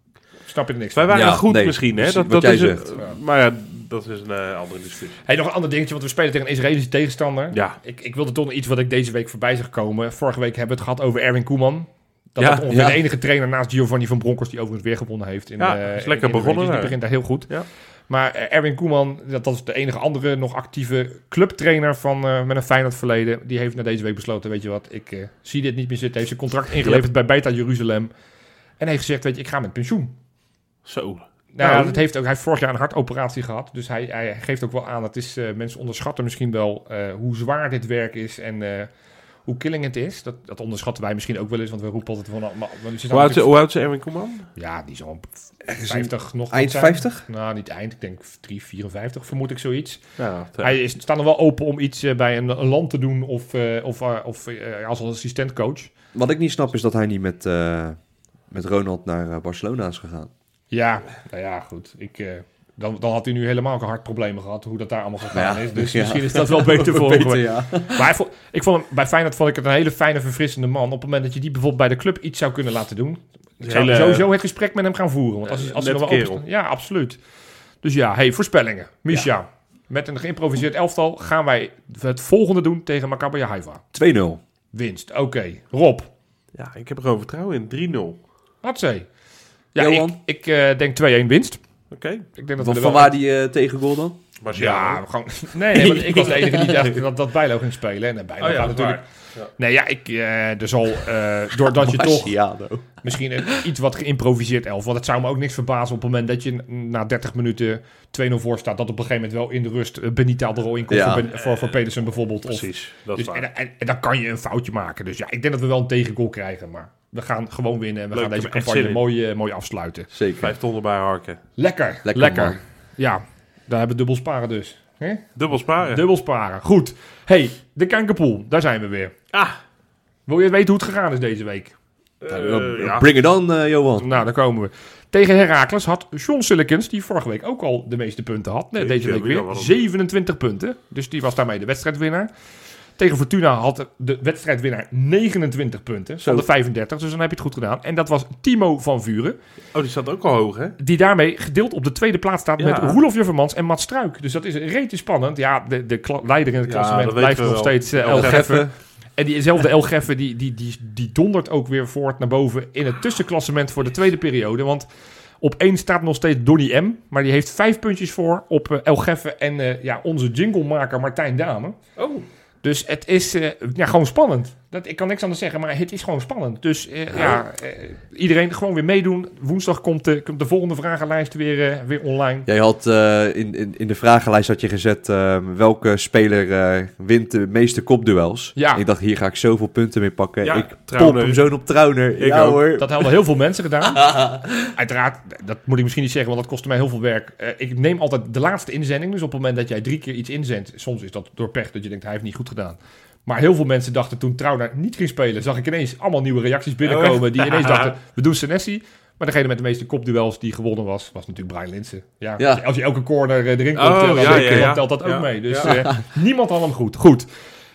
Snap je er niks Wij waren Ja, goed nee, misschien, hè? Dat, wat dat jij is een- zegt. maar ja, dat is een eh, andere discussie. Hey, nog een ander dingetje, want we spelen tegen een Israëlische tegenstander. Ja. Ik, ik wilde toch nog iets wat ik deze week voorbij zag komen. Vorige week hebben we het gehad over Erwin Koeman. Dat Ja, is ongeveer ja. de enige trainer naast Giovanni van Bronckhorst... die overigens weer gewonnen heeft. In, Ja, eh, is lekker in de begonnen. Die daar. begint daar heel goed. Ja. Maar Erwin Koeman, dat, dat is de enige andere nog actieve clubtrainer van, eh, met een Feyenoord verleden. Die heeft na deze week besloten, weet je wat, ik eh, zie dit niet meer zitten. Heeft zijn contract ingeleverd bij Beta Jeruzalem. En heeft gezegd, weet je, ik ga met pensioen. Zo. Nou, Nou, dat heeft ook, hij heeft vorig jaar een hartoperatie gehad. Dus hij, hij geeft ook wel aan, dat is, eh, mensen onderschatten misschien wel hoe zwaar dit werk is. En hoe killing het is. Dat, dat onderschatten wij misschien ook wel eens, want we roepen altijd van... Maar, maar, Hoe oud, is- hoe oud is Erwin Koeman? Ja, die zal 50 nog Eind zijn. 50? Nou, niet eind. Ik denk 3, 54 vermoed ik zoiets. Ja, Hij is, staat nog wel open om iets eh, bij een, een land te doen of, eh, of, eh, of eh, als assistentcoach. Wat ik niet snap is dat hij niet met, eh, met Ronald naar eh, Barcelona is gegaan. Ja, nou ja, goed. Ik, eh, dan, dan had hij nu helemaal geen hartproblemen gehad, hoe dat daar allemaal gegaan Ja, is. Dus ja. misschien is dat wel [laughs] beter voor hem. Beter, ja. Maar vond- ik vond hem, bij Feyenoord vond ik het een hele fijne, verfrissende man. Op het moment dat je die bijvoorbeeld bij de club iets zou kunnen laten doen. Ik zou Hele- sowieso het gesprek met hem gaan voeren. Want als, hij- als nog wel kerel. staat- Ja, absoluut. Dus ja, hey, voorspellingen. Misha, met een geïmproviseerd elftal gaan wij het volgende doen tegen Maccabi Haifa. 2-0. Winst, oké. Rob, Ja, ik heb er gewoon vertrouwen in. 3-0. wat zei? Ja, Johan? ik, ik eh, denk 2-1 winst. Oké. Ik denk dat we Van, waar die eh, tegengoal dan? Ja, gewoon... [laughs] Nee, ik was de enige die dacht [laughs] dat, dat Bijlo ging spelen. En Bijlo Oh ja, gaat natuurlijk... Nee, ja, ik, eh, er zal, eh, doordat je [laughs] toch Marciano. misschien een iets wat geïmproviseerd elf, want het zou me ook niks verbazen op het moment dat je na 30 minuten 2-0 voor staat, dat op een gegeven moment wel in de rust uh, Benita er al in komt Ja. voor, Ben- voor, voor Pedersen bijvoorbeeld. Of, Precies. Dat is dus, waar. en, en, en dan kan je een foutje maken. Dus ja, ik denk dat we wel een tegengoal krijgen, maar we gaan gewoon winnen en we Leuk, gaan deze campagne mooi, eh, mooi afsluiten. Zeker. Vijf tonnen bij Harken. Lekker, Lekker, lekker. man. Ja, daar hebben we dubbel sparen dus. Hè? Dubbel sparen. Dubbel sparen. Goed. hey, de Kankerpool, daar zijn we weer. Ah. Wil je weten hoe het gegaan is deze week? Eh, ja. Bring it on, eh, Johan. Nou, daar komen we. Tegen Heracles had John Sillikens, die vorige week ook al de meeste punten had, nee, deze week weer, wel? 27 punten. Dus die was daarmee de wedstrijdwinnaar. Tegen Fortuna had de wedstrijdwinnaar 29 punten van Zo. de 35, dus dan heb je het goed gedaan. En dat was Timo van Vuren, Oh, die staat ook al hoog, hè? die daarmee gedeeld op de tweede plaats staat Ja. met Roelof Juffermans en Mats Struik. Dus dat is rete spannend. Ja, de, de leider in het klassement blijft nog wel. steeds uh, El. En diezelfde El Geffe, die, die, die, die dondert ook weer voort naar boven in het tussenklassement voor de tweede periode. Want op één staat nog steeds Donny M. Maar die heeft vijf puntjes voor op El Geffe en eh, ja, onze jinglemaker Martijn Dame. Oh. Dus het is eh, ja, gewoon spannend. Dat, ik kan niks anders zeggen, maar het is gewoon spannend. Dus eh, ja, eh, iedereen gewoon weer meedoen. Woensdag komt de, komt de volgende vragenlijst weer, eh, weer online. Jij had in, in, in de vragenlijst had je gezet eh, welke speler wint de meeste kopduels. Ja. Ik dacht, hier ga ik zoveel punten mee pakken. Ja, ik Trauner. hem zo op Trauner. Ik ja ook. hoor. Dat hadden heel veel mensen gedaan. [laughs] Uiteraard, dat moet ik misschien niet zeggen, want dat kostte mij heel veel werk. Ik neem altijd de laatste inzending. Dus op het moment dat jij drie keer iets inzendt, soms is dat door pech dat je denkt, hij heeft niet goed gedaan. Maar heel veel mensen dachten toen Trouwner niet ging spelen, zag ik ineens allemaal nieuwe reacties binnenkomen. Die ineens [laughs] dachten, we doen Senesi. Maar degene met de meeste kopduels die gewonnen was, was natuurlijk Brian Linsen. Ja, Ja. Als, je, elke corner eh, erin komt, Oh, eh, dan, ja, dan ja, ja. telt dat ook mee. Dus Ja. eh, [laughs] niemand had hem goed. Goed.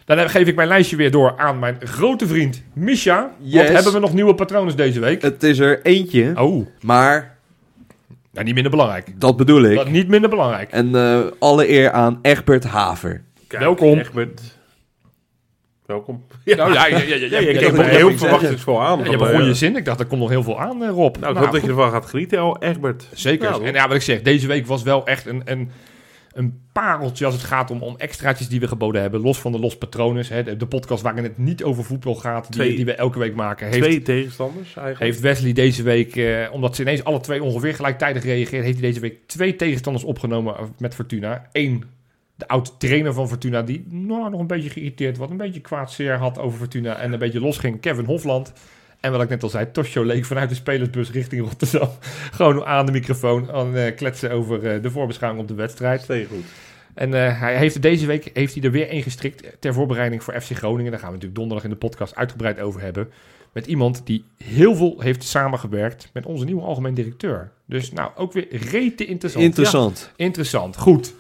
Dan geef ik mijn lijstje weer door aan mijn grote vriend Misha. Yes. Wat hebben we nog nieuwe patronen deze week? Het is er eentje, Oh, maar nou, niet minder belangrijk. dat bedoel ik. Dat niet minder belangrijk. En eh, alle eer aan Egbert Haver. Kijk, Welkom. Egbert. Welkom. Nou ja, ja, ja, ja, ja, Ja, ja, ik er heel verwachtingsvol aan. je begon eh, je zin. Ik dacht, er komt nog heel veel aan, eh, Rob. Nou, ik hoop dat je ervan gaat genieten, al Egbert. Zeker. En ja, wat ik zeg, deze week was wel echt een, een, een pareltje als het gaat om, om extraatjes die we geboden hebben. Los van de Los Patrones, hè, de, de podcast waarin het niet over voetbal gaat, die, Twee- die we elke week maken. Heeft, Twee tegenstanders eigenlijk. heeft Wesley deze week, eh, omdat ze ineens alle twee ongeveer gelijktijdig reageerden, heeft hij deze week twee tegenstanders opgenomen met Fortuna. Eén, de oud-trainer van Fortuna, die nou, nog een beetje geïrriteerd was, een beetje kwaad zeer had over Fortuna en een beetje losging. Kevin Hofland. En wat ik net al zei, Tosjo leek vanuit de spelersbus richting Rotterdam. [laughs] Gewoon aan de microfoon aan eh, kletsen over eh, de voorbeschouwing op de wedstrijd. Twee goed. En eh, hij heeft deze week heeft hij er weer één gestrikt ter voorbereiding voor FC Groningen. Daar gaan we natuurlijk donderdag in de podcast uitgebreid over hebben. Met iemand die heel veel heeft samengewerkt met onze nieuwe algemeen directeur. Dus nou, ook weer rete interessant. Interessant. Ja, interessant. Goed.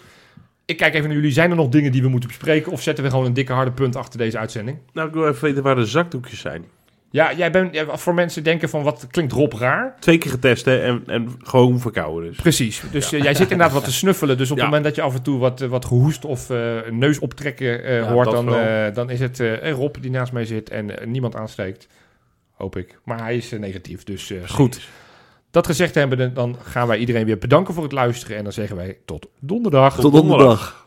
Ik kijk even naar jullie. Zijn er nog dingen die we moeten bespreken? Of zetten we gewoon een dikke harde punt achter deze uitzending? Nou, ik wil even weten waar de zakdoekjes zijn. Ja, jij bent ja, voor mensen denken van wat klinkt Rob raar. Twee keer getest hè, en, en gewoon verkouden dus. Precies. Dus eh, jij zit inderdaad wat te snuffelen. Dus op Ja. het moment dat je af en toe wat, eh, wat gehoest of een neus optrekken hoort, dan, dan is het Rob die naast mij zit en niemand aansteekt. Hoop ik. Maar hij is negatief. Dus goed. Dat gezegd hebben, dan gaan wij iedereen weer bedanken voor het luisteren. En dan zeggen wij tot donderdag. Tot donderdag.